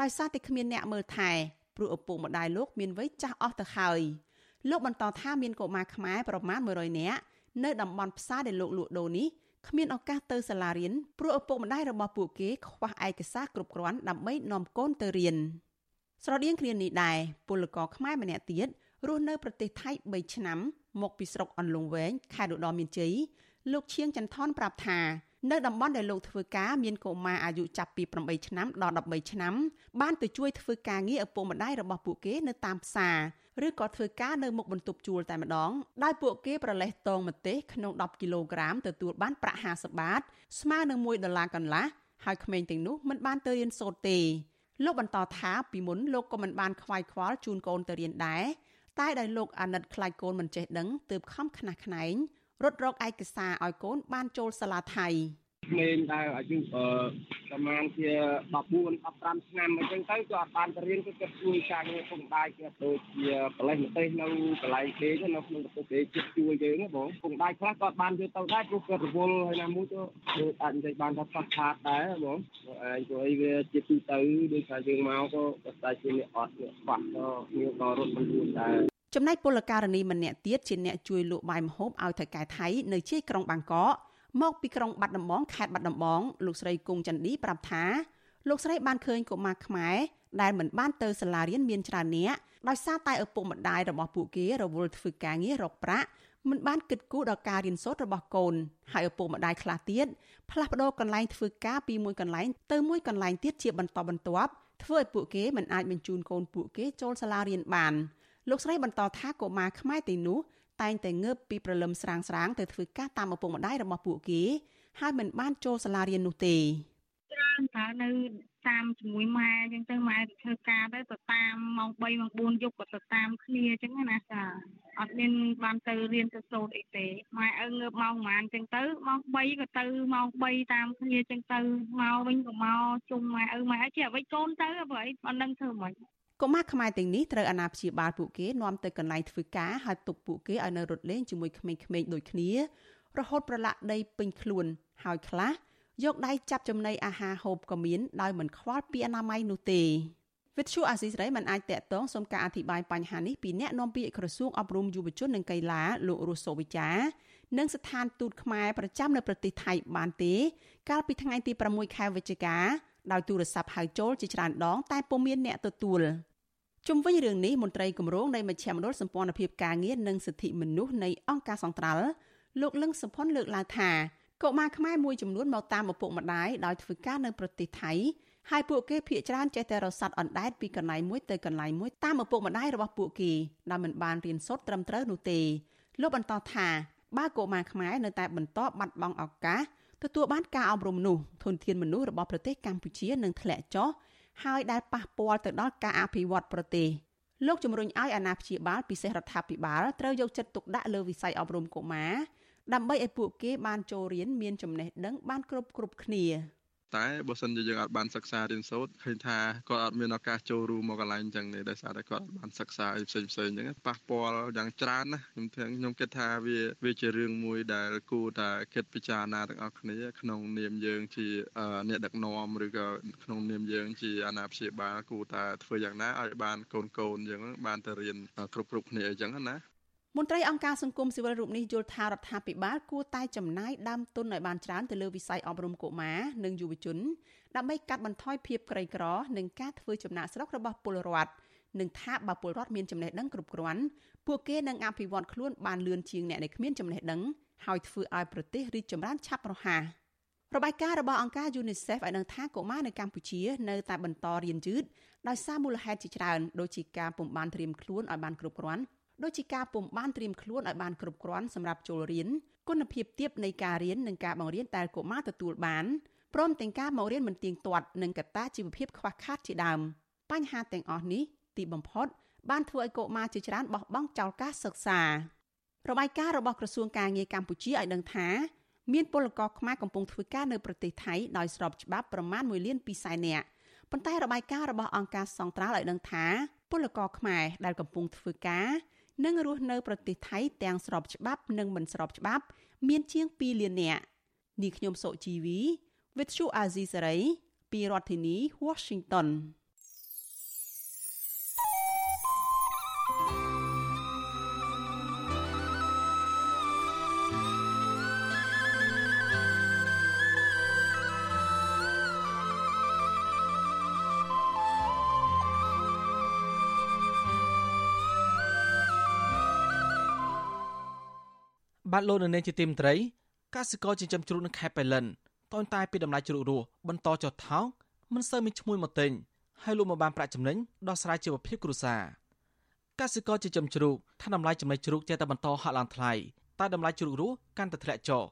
ដោយសារតែគ្មានអ្នកមើលថែព្រោះឪពុកម្ដាយលោកមានវ័យចាស់អស់ទៅហើយលោកបន្តថាមានកុមារខ្មែរប្រមាណ100នាក់នៅតំបន់ផ្សារដែលលោកលក់ដូរនេះគ្មានឱកាសទៅសាលារៀនព្រោះឪពុកម្ដាយរបស់ពួកគេខ្វះឯកសារគ្រប់គ្រាន់ដើម្បីនាំកូនទៅរៀនស្រដៀងគ្នានេះដែរពលករខ្មែរម្នាក់ទៀតរស់នៅប្រទេសថៃ3ឆ្នាំមកពីស្រុកអន្លង់វែងខេត្តឧត្តរមានជ័យ លោកឈៀងចន្ទថនប្រាប់ថានៅតំបន់ដែលលោកធ្វើការមានកុមារអាយុចាប់ពី8ឆ្នាំដល់13ឆ្នាំបានទៅជួយធ្វើការងារឪពុកម្ដាយរបស់ពួកគេនៅតាមផ្សារឬក៏ធ្វើការនៅមុខបន្ទប់ជួលតែម្ដងដោយពួកគេប្រលេះតងម្ទេសក្នុង10គីឡូក្រាមទទួលបានប្រាក់50បាត ស្មើនឹង1ដុល្លារកន្លះហើយក្មេងទាំងនោះមិនបានទៅរៀនសូត្រទេលោកបន្តថាពីមុនលោកក៏មិនបានខ្វាយខ្វល់ជូនកូនទៅរៀនដែរតែដោយលោកអាណិតខ្លាចកូនមិនចេះដឹងទើបខំខ្នះខ្នែង រត់រកឯកសារឲ្យកូនបានចូលសាលាថៃក្មេងដែលអាយុអឺប្រហែលជា14 15ឆ្នាំអញ្ចឹងទៅក៏អត់បានទៅរៀនគឺគាត់ជួយការងារពុកម្ដាយគាត់ដូចជាកលេសម្ទេសនៅកន្លែងគេនៅក្នុងប្រទេសគេជួយជួយយើងបងពុកម្ដាយខ្លះក៏បានយកទៅដែរព្រោះគាត់រវល់ហើយណាមួយទៅដូចអាចនិយាយបានថាខ្វះខាតដែរបងឯងព្រោះអីវាជាទូទៅដូចថាយើងមកក៏តែជាអ្នកអត់អ្នកខ្វះក៏យើងក៏រត់មិនរួចដែរ ចំណែកពលករនីម្នាក់ទៀតជាអ្នកជួយលក់បាយម្ហូបឲ្យថៅកែថៃនៅជ័យក្រុងបាងកកមកពីក្រុងបាត់ដំបងខេត្តបាត់ដំបងលោកស្រីគង់ចន្ទឌីប្រាប់ថាលោកស្រីបានឃើញកុមារខ្មែរដែលមិនបានទៅសាលារៀនមានច្រើននាក់ដោយសារតែឪពុកម្ដាយរបស់ពួកគេរវល់ធ្វើការងាររកប្រាក់មិនបានគិតគូរដល់ការរៀនសូត្ររបស់កូនហើយឪពុកម្ដាយខ្លះទៀតផ្លាស់ប្ដូរកន្លែងធ្វើការពីមួយកន្លែងទៅមួយកន្លែងទៀតជាបន្តបន្ទាប់ធ្វើឲ្យពួកគេមិនអាចបញ្ជូនកូនពួកគេចូលសាលារៀនបាន លោកស្រីបន្តថាកុមារខ្មែរទីនោះតែងតែងើបពីព្រលឹមស្រាងស្រាងទៅធ្វើការតាមឪពុកម្ដាយរបស់ពួកគេហើយមិនបានចូលសាលារៀននោះទេច្រើនតែនៅតាមជាមួយម៉ែអញ្ចឹងទៅម៉ែទៅធ្វើការទៅទៅតាមម៉ោង3ម៉ោង4យប់ក៏ទៅតាមគ្នាអញ្ចឹងណាចាអត់មានបានទៅរៀនទៅសូត្រអីទេម៉ែឪងើបម៉ោងប្រហែលអញ្ចឹងទៅម៉ោង3ក៏ទៅម៉ោង3តាមគ្នាអញ្ចឹងទៅមកវិញក៏មកជុំម៉ែឪម៉ែឪជាអ្វីកូនទៅបើអីអត់ដឹងធ្វើម៉េច កុមារខ្មែរទាំងនេះត្រូវអាណាព្យាបាលពួកគេនាំទៅកន្លែងធ្វើការហើយទុកពួកគេឲ្យនៅរត់លេងជាមួយក្មេងៗដូចគ្នា រហូតប្រឡាក់ដីពេញខ្លួនហើយខ្លះយកដៃចាប់ចំណីអាហារហូបក៏មានដោយមិនខ្វល់ពីអនាម័យនោះទេវិទ្យុអាស៊ីសេរីមិនអាចតាក់ទងសុំការអធិប្បាយបញ្ហានេះពីអ្នកនាំពាក្យក្រសួងអប់រំយុវជននិងកីឡាលោករស់សូវិចានិងស្ថានទូតខ្មែរប្រចាំនៅប្រទេសថៃបានទេ កាលពីថ្ងៃទី6ខែវិច្ឆិកា ដោយទូរស័ព្ទហៅចូលជាច្រើនដង តែពុំមានអ្នកទទួលជុំវិញរឿងនេះមន្ត្រីគម្រោងនៃមជ្ឈមណ្ឌលសម្ព័ន្ធភាពការងារនិងសិទ្ធិមនុស្សនៃអង្គការសង្ត្រាល់លោកលឹងសុផុនលើកឡើងថាកុមារខ្មែរមួយចំនួនមកតាមឪពុកម្ដាយដោយធ្វើការនៅប្រទេសថៃហើយពួកគេភ័យច្រើនចេះតែរស័តអណ្ដែតពីកន្លែងមួយទៅកន្លែងមួយតាមឪពុកម្ដាយរបស់ពួកគេដែលមិនបានរៀនសូត្រត្រឹមត្រូវនោះទេលោកបន្តថាបើកុមារខ្មែរនៅតែបន្តបាត់បង់ឱកាស ទទួលបានការអប់រំនោះធនធានមនុស្សរបស់ប្រទេសកម្ពុជានឹងធ្លាក់ចុះហើយដែលប៉ះពាល់ទៅដល់ការអភិវឌ្ឍប្រទេសលោកជំរុញឲ្យអាណាព្យាបាលពិសេសរដ្ឋាភិបាលត្រូវយកចិត្តទុកដាក់លើវិស័យអប់រំកុមារដើម្បីឲ្យពួកគេបានចូលរៀនមានចំណេះដឹងបានគ្រប់គ្រប់គ្នា តែបើសិនជាយើងអត់បានសិក្សារៀនសូត្រឃើញថាគាត់អត់មានឱកាសចូលរួមមកកន្លែងអញ្ចឹងទេដោយសារតែគាត់អត់បានសិក្សាអីផ្សេងផ្សេងអញ្ចឹងប៉ះពាល់យ៉ាងច្រើនណាខ្ញុំថាខ្ញុំគិតថាវាវាជារឿងមួយដែលគួរតែគិតពិចារណាទាំងអស់គ្នាក្នុងនាមយើងជាអ្នកដឹកនាំឬក៏ក្នុងនាមយើងជាអាណាព្យាបាលគួរតែធ្វើយ៉ាងណាឲ្យបានកូនកូនអញ្ចឹងបានទៅរៀនគ្រប់គ្រប់គ្នាអញ្ចឹងណា មន្ត្រីអង្គការសង្គមស៊ីវិលរូបនេះយល់ថារដ្ឋាភិបាលគួរតែចំណាយដើមទុនឲ្យបានច្រើនទៅលើវិស័យអប់រំកុមារនិងយុវជនដើម្បីកាត់បន្ថយភាពក្រីក្រនិងការធ្វើចំណាកស្រុករបស់ពលរដ្ឋនិងថាបើពលរដ្ឋមានចំណេះដឹងគ្រប់គ្រាន់ពួកគេនឹងអភិវឌ្ឍខ្លួនបានលឿនជាងអ្នកដែលគ្មានចំណេះដឹងហើយធ្វើឲ្យប្រទេសរីកចម្រើនឆាប់រហ័សរបាយការណ៍របស់អង្គការ UNICEF ឲ្យដឹងថាកុមារនៅកម្ពុជានៅតែបន្តរៀនយឺតដោយសារមូលហេតុជាច្រើនដូចជាការពុំបានត្រៀមខ្លួនឲ្យបានគ្រប់គ្រាន់ ដូចជាការពុំបានត្រៀមខ្លួនឲ្យបានគ្រប់គ្រាន់សម្រាប់ចូលរៀនគុណភាពទាបនៃការរៀននិងការបង្រៀនដែលកុមារទទួលបានព្រមទាំងការមករៀនមិនទៀងទាត់និងកត្តាជីវភាពខ្វះខាតជាដើមបញ្ហាទាំងអស់នេះទីបំផុតបានធ្វើឲ្យកុមារជាច្រើនបោះបង់ចោលការសិក្សារបាយការណ៍របស់ក្រសួងការងារកម្ពុជាឲ្យដឹងថាមានពលករខ្មែរកំពុងធ្វើការនៅប្រទេសថៃដោយស្របច្បាប់ប្រមាណ1លាន2សែននាក់ប៉ុន្តែរបាយការណ៍របស់អង្គការសង្ត្រាល់ឲ្យដឹងថាពលករខ្មែរដែលកំពុងធ្វើការ និងរស់នៅប្រទេសថៃទាំងស្របច្បាប់និងមិនស្របច្បាប់ មានជាង2លាននាក់នេះខ្ញុំសុជីវី With Chu Azizi Saray ពីរដ្ឋធានី Washington បាទលោកនៅនាងជាទីមត្រីកសិករចិញ្ចឹមជ្រូកនៅខេត្តបៃលិនតូនតែពីតម្លៃជ្រូករស់បន្តចុះថោកមិនសូវមានឈ្មោះមកទិញហើយលក់មកបានប្រាក់ចំណេញដោះស្រាយជីវភាពគ្រួសារកសិករចិញ្ចឹមជ្រូកថាតម្លៃចំណីជ្រូកចេះតែបន្តហក់ឡើងថ្លៃតែតម្លៃជ្រូករស់កាន់តែធ្លាក់ចុះ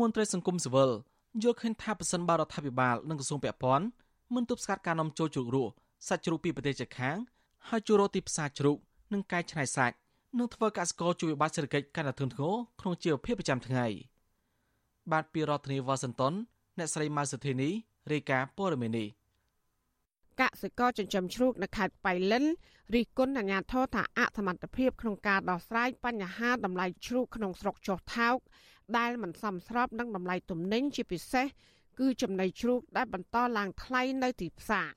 មន្ត្រីសង្គមស៊ីវិលយល់ឃើញថាប្រសិនបើរដ្ឋាភិបាលនិងក្រសួងពាក់ព័ន្ធមិនទប់ស្កាត់ការនាំចូលជ្រូករស់សាច់ជ្រូកពីប្រទេសជិតខាងហើយជួយរកទីផ្សារជ្រូកនិងកែច្នៃសាច់ នឹងធ្វើកសិករជួយវិបត្តិសេដ្ឋកិច្ចកាន់តែធ្ងន់ធ្ងរក្នុងជីវភាពប្រចាំថ្ងៃបាទពីរដ្ឋធានីវ៉ាស៊ីនតោនអ្នកស្រីម៉ៅសុធីនីរាយការណ៍ព័ត៌មាននេះកសិករចិញ្ចឹមជ្រូកនៅខេត្តបៃលិនរិះគន់អាជ្ញាធរថាអសមត្ថភាពក្នុងការដោះស្រាយបញ្ហាតម្លៃជ្រូកក្នុងស្រុកចុះថោកដែលមិនសមស្របនឹងតម្លៃទំនិញជាពិសេសគឺចំណីជ្រូកដែលបន្តឡើងថ្លៃនៅទីផ្សារ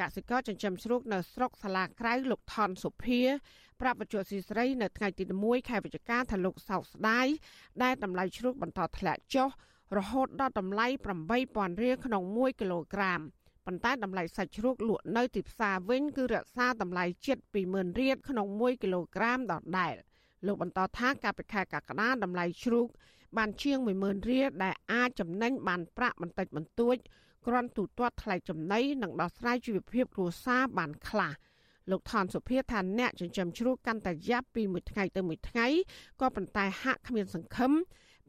កសិករចិញ្ចឹមជ្រូកនៅស្រុកសាឡាក្រៅលោកថនសុភាប្រាប់បច្ចុប្បន្នស៊ីស្រីនៅថ្ងៃទី1ខែវិច្ឆិកាថាលោកសោកស្ដាយដែលតម្លៃជ្រូកបន្តធ្លាក់ចុះរហូតដល់តម្លៃ8000រៀលក្នុង1គីឡូក្រាមប៉ុន្តែតម្លៃសាច់ជ្រូកលក់នៅទីផ្សារវិញគឺរក្សាតម្លៃជិត20000រៀលក្នុង1គីឡូក្រាមដដែលលោកបន្តថាកាលពីខែកក្កដាតម្លៃជ្រូកបានជាង10000រៀលដែលអាចចំណេញបានប្រាក់បន្តិចបន្តួច គ្រាន់ទូទាត់ថ្លៃចំណីនិងដោះស្រាយជីវភាពគ្រួសារបានខ្លះលោកថនសុភាថាអ្នកចិញ្ចឹមជ្រូកកាន់តែយ៉ាប់ពីមួយថ្ងៃទៅមួយថ្ងៃក៏ប៉ុន្តែហាក់គ្មានសង្ឃឹម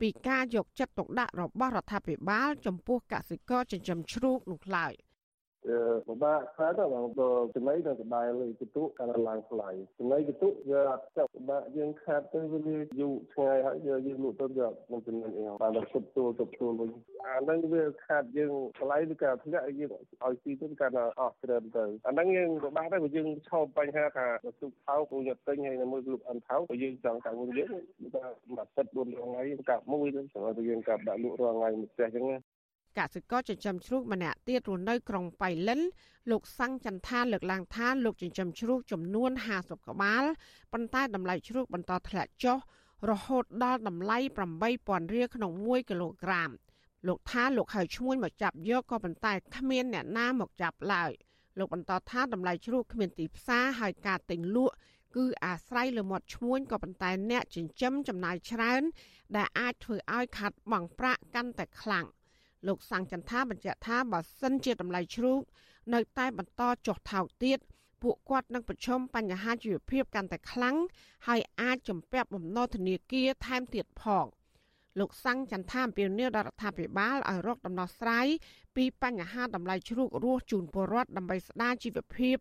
ពីការយកចិត្តទុកដាក់របស់រដ្ឋាភិបាលចំពោះកសិករចិញ្ចឹមជ្រូកនោះឡើយ។ ពិបាកខ្លាំងទៅបងព្រោះចំណីនៅដដែលលើកតុកាន់តែឡើងថ្លៃចំណីកតុវាអត់ចាប់ពិបាកយើងខាតទៅវាយូរឆ្ងាយហើយយើងលក់ទៅវាមិនចំណេញអីបានតែទុបទួលទុបទួលវិញអាហ្នឹងវាខាតយើងថ្លៃឬក៏ធ្លាក់យើងឲ្យស៊ីទៅកាន់តែអស់ត្រឹមទៅអាហ្នឹងយើងពិបាកដែរព្រោះយើងឈប់បញ្ហាថាទុកថោកគួរយកទិញហើយនៅមួយលក់អិនថោកព្រោះយើងចង់កាវិញយើងថាមួយទឹក4ថ្ងៃកាប់មួយទៅសម្រាប់យើងកាប់ដាក់លក់រាល់ថ្ងៃមួយផ្ទះអញ្ចឹង កសិករចិញ្ចឹមជ្រូកម្នាក់ទៀតរស់នៅក្រុងបៃលិនលោកសាំងចន្ទថាលើកឡើងថាលោកចិញ្ចឹមជ្រូកចំនួន50ក្បាលប៉ុន្តែតម្លៃជ្រូកបន្តធ្លាក់ចុះរហូតដល់តម្លៃ8000រៀលក្នុង1គីឡូក្រាមលោកថាលោកហើយឈ្មួញមកចាប់យកក៏ប៉ុន្តែគ្មានអ្នកណាមកចាប់ឡើយលោកបន្តថាតម្លៃជ្រូកគ្មានទីផ្សារហើយការទិញលក់គឺអាស្រ័យលើមាត់ឈ្មួញក៏ប៉ុន្តែអ្នកចិញ្ចឹមចំណាយច្រើន ដែលអាចធ្វើឲ្យខាត់បង់ប្រាក់កាន់តែខ្លាំង លោកសាំងចន្ទថាបញ្ជាក់ថាបើសិនជាតម្លៃជ្រូកនៅតែបន្តចុះថោកទៀតពួកគាត់នឹងប្រឈមបញ្ហាជីវភាពកាន់តែខ្លាំងហើយអាចជំពាក់បំណុលធនាគារថែមទៀតផងលោកសាំងចន្ទថាអំពាវនាវដល់រដ្ឋាភិបាលឲ្យរកដំណោះស្រាយពីបញ្ហាតម្លៃជ្រូករស់ជូនពលរដ្ឋដើម្បីស្ដារជីវភាព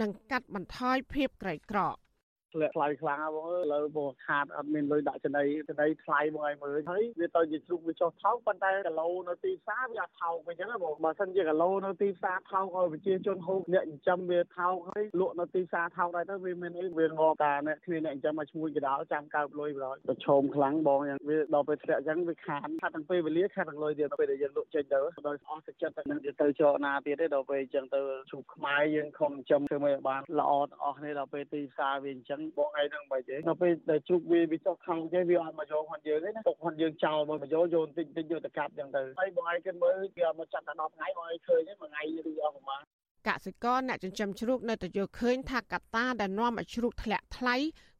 និងកាត់បន្ថយភាពក្រីក្រក្រ ធ្លាក់ថ្លៃខ្លាំងបងអើយឥឡូវបងខាតអត់មានលុយដាក់ចំណីចំណីថ្លៃបងឲ្យមើលហើយវាទៅជាជ្រូកវាចុះថោកប៉ុន្តែគីឡូនៅទីផ្សារវាអត់ថោកវិញចឹងបងបើសិនជាគីឡូនៅទីផ្សារថោកឲ្យប្រជាជនហូបអ្នកចិញ្ចឹមវាថោកហើយលក់នៅទីផ្សារថោកដែរទៅវាមានអីវាងប់តាអ្នកគ្មានអ្នកចិញ្ចឹមមកឈ្មោះកដាលចាំកើបលុយបងប្រឈមខ្លាំងបងយ៉ាងវាដល់ពេលធ្លាក់ចឹងវាខាតខាតទាំងពេលវេលាខាតទាំងលុយទៀតពេលដែលយើងលក់ចេញទៅដោយអស់ទឹកចិត្តតែនឹងទៅចកណាទៀតទេដល់ពេលអញ្ចឹងទៅជ្រូកខ្មែរយើងខំចិញ្ចឹមធ្វើមិនបានល្អទាំងអស់នេះដល់ពេលទីផ្សារវាអញ្ចឹងបងឯងនឹងមិនទេដល់ពេលដែលជ្រូកវាវាចុះខំចេះវាអត់មកយកគាត់យើងទេណាទុកគាត់យើងចោលមកយកយកតិចតិចយកទៅកាប់ចឹងទៅហើយបងឯងគិតមើលគេអត់មកចាត់តែ10ថ្ងៃបងឯងឃើញហ្នឹងមួយថ្ងៃឬអស់ប្រហែលកសិករអ្នកចិញ្ចឹមជ្រូកនៅតែយល់ឃើញថាកត្តាដែលនាំឲ្យជ្រូកធ្លាក់ថ្លៃ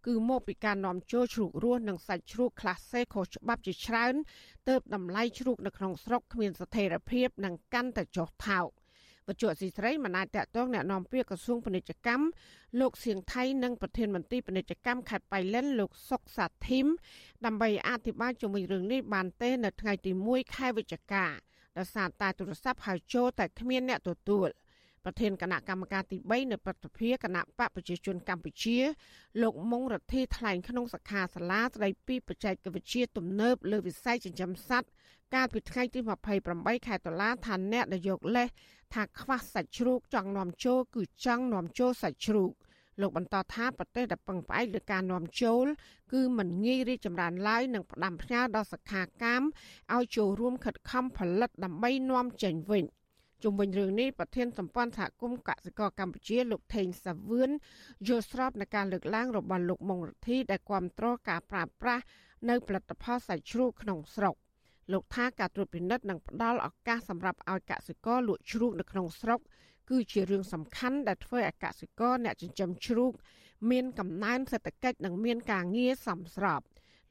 គឺមកពីការនាំចូលជ្រូករស់និងសាច់ជ្រូក Class C ខុសច្បាប់ជាច្រើនទើបតម្លៃជ្រូកនៅក្នុងស្រុកគ្មានស្ថិរភាពនិងកាន់តែចុះថោក វត្ថុអសីស្រីមិនអាចតតងแนะនាំពាក្យក្រសួងពាណិជ្ជកម្មលោកសៀងថៃនិងប្រធានមន្ត្រីពាណិជ្ជកម្មខេត្តបៃលិនលោកសុកសាធីមដើម្បីអធិប្បាយជុំវិញរឿងនេះបានទេនៅថ្ងៃទី1ខែវិច្ឆិកាដោយសារតែទូរស័ព្ទហៅចូលតែគ្មានអ្នកទទួលប្រធានគណៈកម្មការទី3នៃប្រតិភិគណៈបកប្រជាជនកម្ពុជា លោកមុងរទ្ធីថ្លែងក្នុងសខាសាលាស្ដីពីបច្ចេកវិទ្យាទំនើបលើវិស័យចិញ្ចឹមសត្វកាលពីថ្ងៃទី28ខែតុលាថាអ្នកនយោបាយលេស ថាខ្វះសាច់ជ្រូកចង់នាំចូលគឺចង់នាំចូលសាច់ជ្រូកលោកបន្តថាប្រទេសដែលពឹងផ្អែកលើការនាំចូល គឺមិនងាយរីកចម្រើនឡើយនឹងផ្ដាំផ្ញើដល់សខាកាមឲ្យចូលរួមខិតខំផលិតដើម្បីនាំចេញវិញជុំវិញរឿងនេះប្រធានសម្ព័ន្ធសហគមន៍កសិករកម្ពុជាលោកថេងសាវឿនយល់ស្របនឹងការលើកឡើងរបស់លោកមុងរទ្ធីដែលគាំទ្រការប្រើប្រាស់នៅផលិតផលសាច់ជ្រូកក្នុងស្រុក។ លោកថាការត្រួតពិនិត្យនិងផ្ដល់ឱកាសសម្រាប់ឲ្យកសិករលក់ជ្រូកនៅក្នុងស្រុក គឺជារឿងសំខាន់ដែលធ្វើឲ្យកសិករអ្នកចិញ្ចឹមជ្រូក មានកំណើនសេដ្ឋកិច្ចនិងមានការងារសមស្រប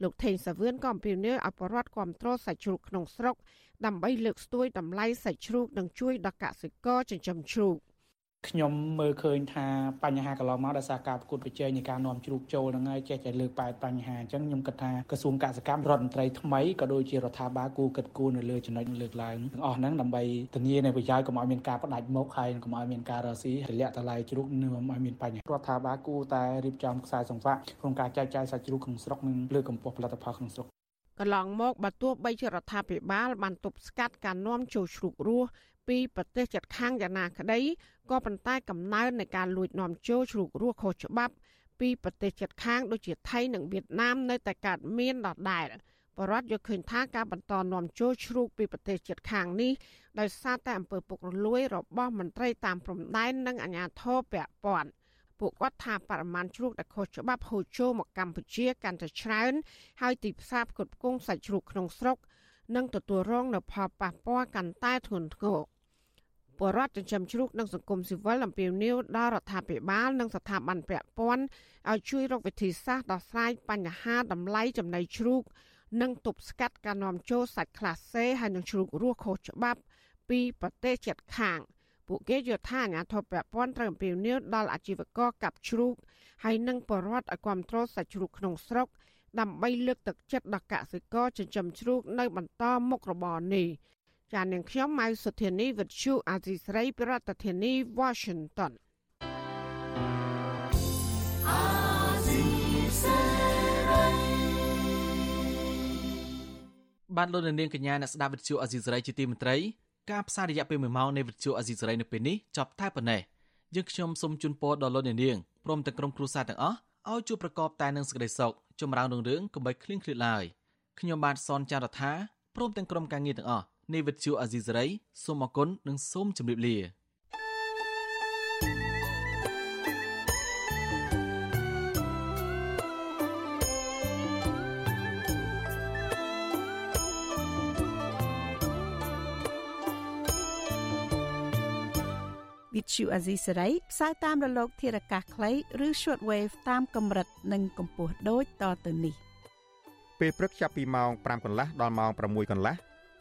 លោកថេងសាវឿនក៏អំពាវនាវឲ្យបរដ្ឋគ្រប់គ្រងសាច់ជ្រូកក្នុងស្រុកដើម្បីលើកស្ទួយតម្លៃសាច់ជ្រូកនិងជួយដល់កសិករចិញ្ចឹមជ្រូក ខ្ញុំមើលឃើញថាបញ្ហាកន្លងមកដោយសារការប្រកួតប្រជែងនៃការនាំជ្រូកចូលហ្នឹងហើយចេះតែលើកប៉ែតបញ្ហាអញ្ចឹងខ្ញុំគិតថាក្រសួងកសិកម្មរដ្ឋមន្ត្រីថ្មីក៏ដូចជារដ្ឋាភិបាលគូគិតគូរនៅលើចំណុចលើកឡើងទាំងអស់ហ្នឹងដើម្បីធានានៅប្រយោជន៍កុំឲ្យមានការផ្ដាច់មុខហើយកុំឲ្យមានការរស៊ីទម្លាក់តម្លៃជ្រូកនឹងឲ្យមានបញ្ហារដ្ឋាភិបាលគូតែរៀបចំខ្សែសង្វាក់ក្នុងការចែកចាយសាច់ជ្រូកក្នុងស្រុកនិងលើកកម្ពស់ផលិតផលក្នុងស្រុកកន្លងមកបើទោះបីជារដ្ឋាភិបាលបានទប់ស្កាត់ការនាំចូលជ្រូករស់ ពីប្រទេសជិតខាងយ៉ាងណាក្តីក៏ប៉ុន្តែកំណើននៃការលួចនាំចូលជ្រូករស់ខុសច្បាប់ ពីប្រទេសជិតខាងដូចជាថៃនិងវៀតណាមនៅតែកើតមានដដែលបរដ្ឋយកឃើញថាការបន្តនាំចូលជ្រូកពីប្រទេសជិតខាងនេះដោយសារតែអំពើពុករលួយរបស់មន្ត្រីតាមព្រំដែននិងអាជ្ញាធរពាក់ព័ន្ធពួកគាត់ថាបរិមាណជ្រូកដែលខុសច្បាប់ហូរចូលមកកម្ពុជាកាន់តែច្រើនហើយទីផ្សារផ្គត់ផ្គង់សាច់ជ្រូកក្នុងស្រុកនឹងទទួលរងនូវផលប៉ះពាល់កាន់តែធ្ងន់ធ្ងរ ពលរដ្ឋចិញ្ចឹមជ្រូកនិងសង្គមស៊ីវិលអំពាវនាវដល់រដ្ឋាភិបាលនិងស្ថាប័នពាក់ព័ន្ធឲ្យជួយរកវិធីសាស្ត្រដោះស្រាយបញ្ហាតម្លៃចំណីជ្រូក និងទប់ស្កាត់ការនាំចូលសាច់ក្លាសេហើយនិងជ្រូករស់ខុសច្បាប់ពីប្រទេសជិតខាងពួកគេយល់ថាអាញាធិបតេយ្យពាន់ត្រូវអំពាវនាវដល់អាជីវករកាប់ជ្រូកហើយនិងបរដ្ឋឲ្យគ្រប់គ្រងសាច់ជ្រូកក្នុងស្រុកដើម្បីលើកទឹកចិត្តដល់កសិករចិញ្ចឹមជ្រូកនៅបន្តមុខរបរនេះ ចានាងខ្ញុំម៉ៅសុធានីវិទ្យុអាស៊ីស្រីប្រធានាធិបតី Washington បានលោកនាងកញ្ញាអ្នកស្ដាប់វិទ្យុអាស៊ីសេរីជាទីមេត្រីការផ្សាយរយៈពេល1ម៉ោងនៃវិទ្យុអាស៊ីសេរីនៅពេលនេះចប់តែប៉ុណ្ណេះយើងខ្ញុំសូមជូនពរដល់លោកនាងព្រមទាំងក្រុមគ្រួសារទាំងអស់ឲ្យជួបប្រកបតែនឹងសេចក្តីសុខចម្រើនរុងរឿងកុំបីឃ្លៀងឃ្លាតឡើយខ្ញុំបាទសនចាររថាព្រមទាំងក្រុមការងារទាំងអស់ នៃវិទ្យុអាស៊ីសេរីសូមអគុណនិងសូមជម្រាបលាវិទ្យុអាស៊ីសេរីផ្សាយតាមរលក ធារកាសខ្លីឬ shortwave តាមកម្រិតនិងកម្ពស់ដូចតទៅនេះពេលព្រឹកចាប់ពីម៉ោង5កន្លះដល់ម៉ោង6កន្លះ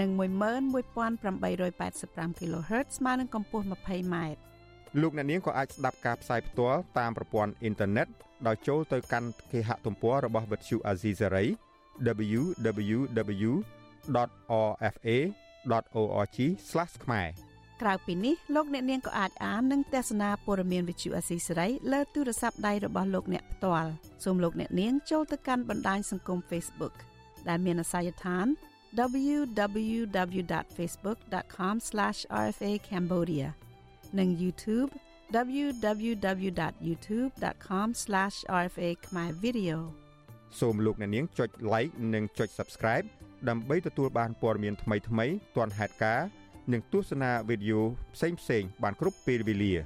និង11885 kHz ស្មើនឹងកម្ពស់ 20m លោកអ្នកនាងក៏អាចស្ដាប់ការផ្សាយផ្ទាល់តាមប្រព័ន្ធអ៊ីនធឺណិតដោយចូលទៅកាន់គេហទំព័ររបស់ Vuthu Azisery www.rfa.org/ ខ្មែរក្រៅពីនេះលោកអ្នកនាងក៏អាចអាននិងទស្សនាព័ត៌មាន Vuthu Azisery លើទូរស័ព្ទដៃរបស់លោកអ្នកផ្ទាល់សូមលោកអ្នកនាងចូលទៅកាន់បណ្ដាញសង្គម Facebook ដែលមានអាសយដ្ឋាន www.facebook.com/rfa.cambodia និង YouTube www.youtube.com/rfa khmer video សូមលោកអ្នកនាងចុច like និងចុច subscribe ដើម្បីទទួលបានព័ត៌មានថ្មីៗទាន់ហេតុការណ៍និងទស្សនាវីដេអូផ្សេងៗបានគ្រប់ពេលវេលា។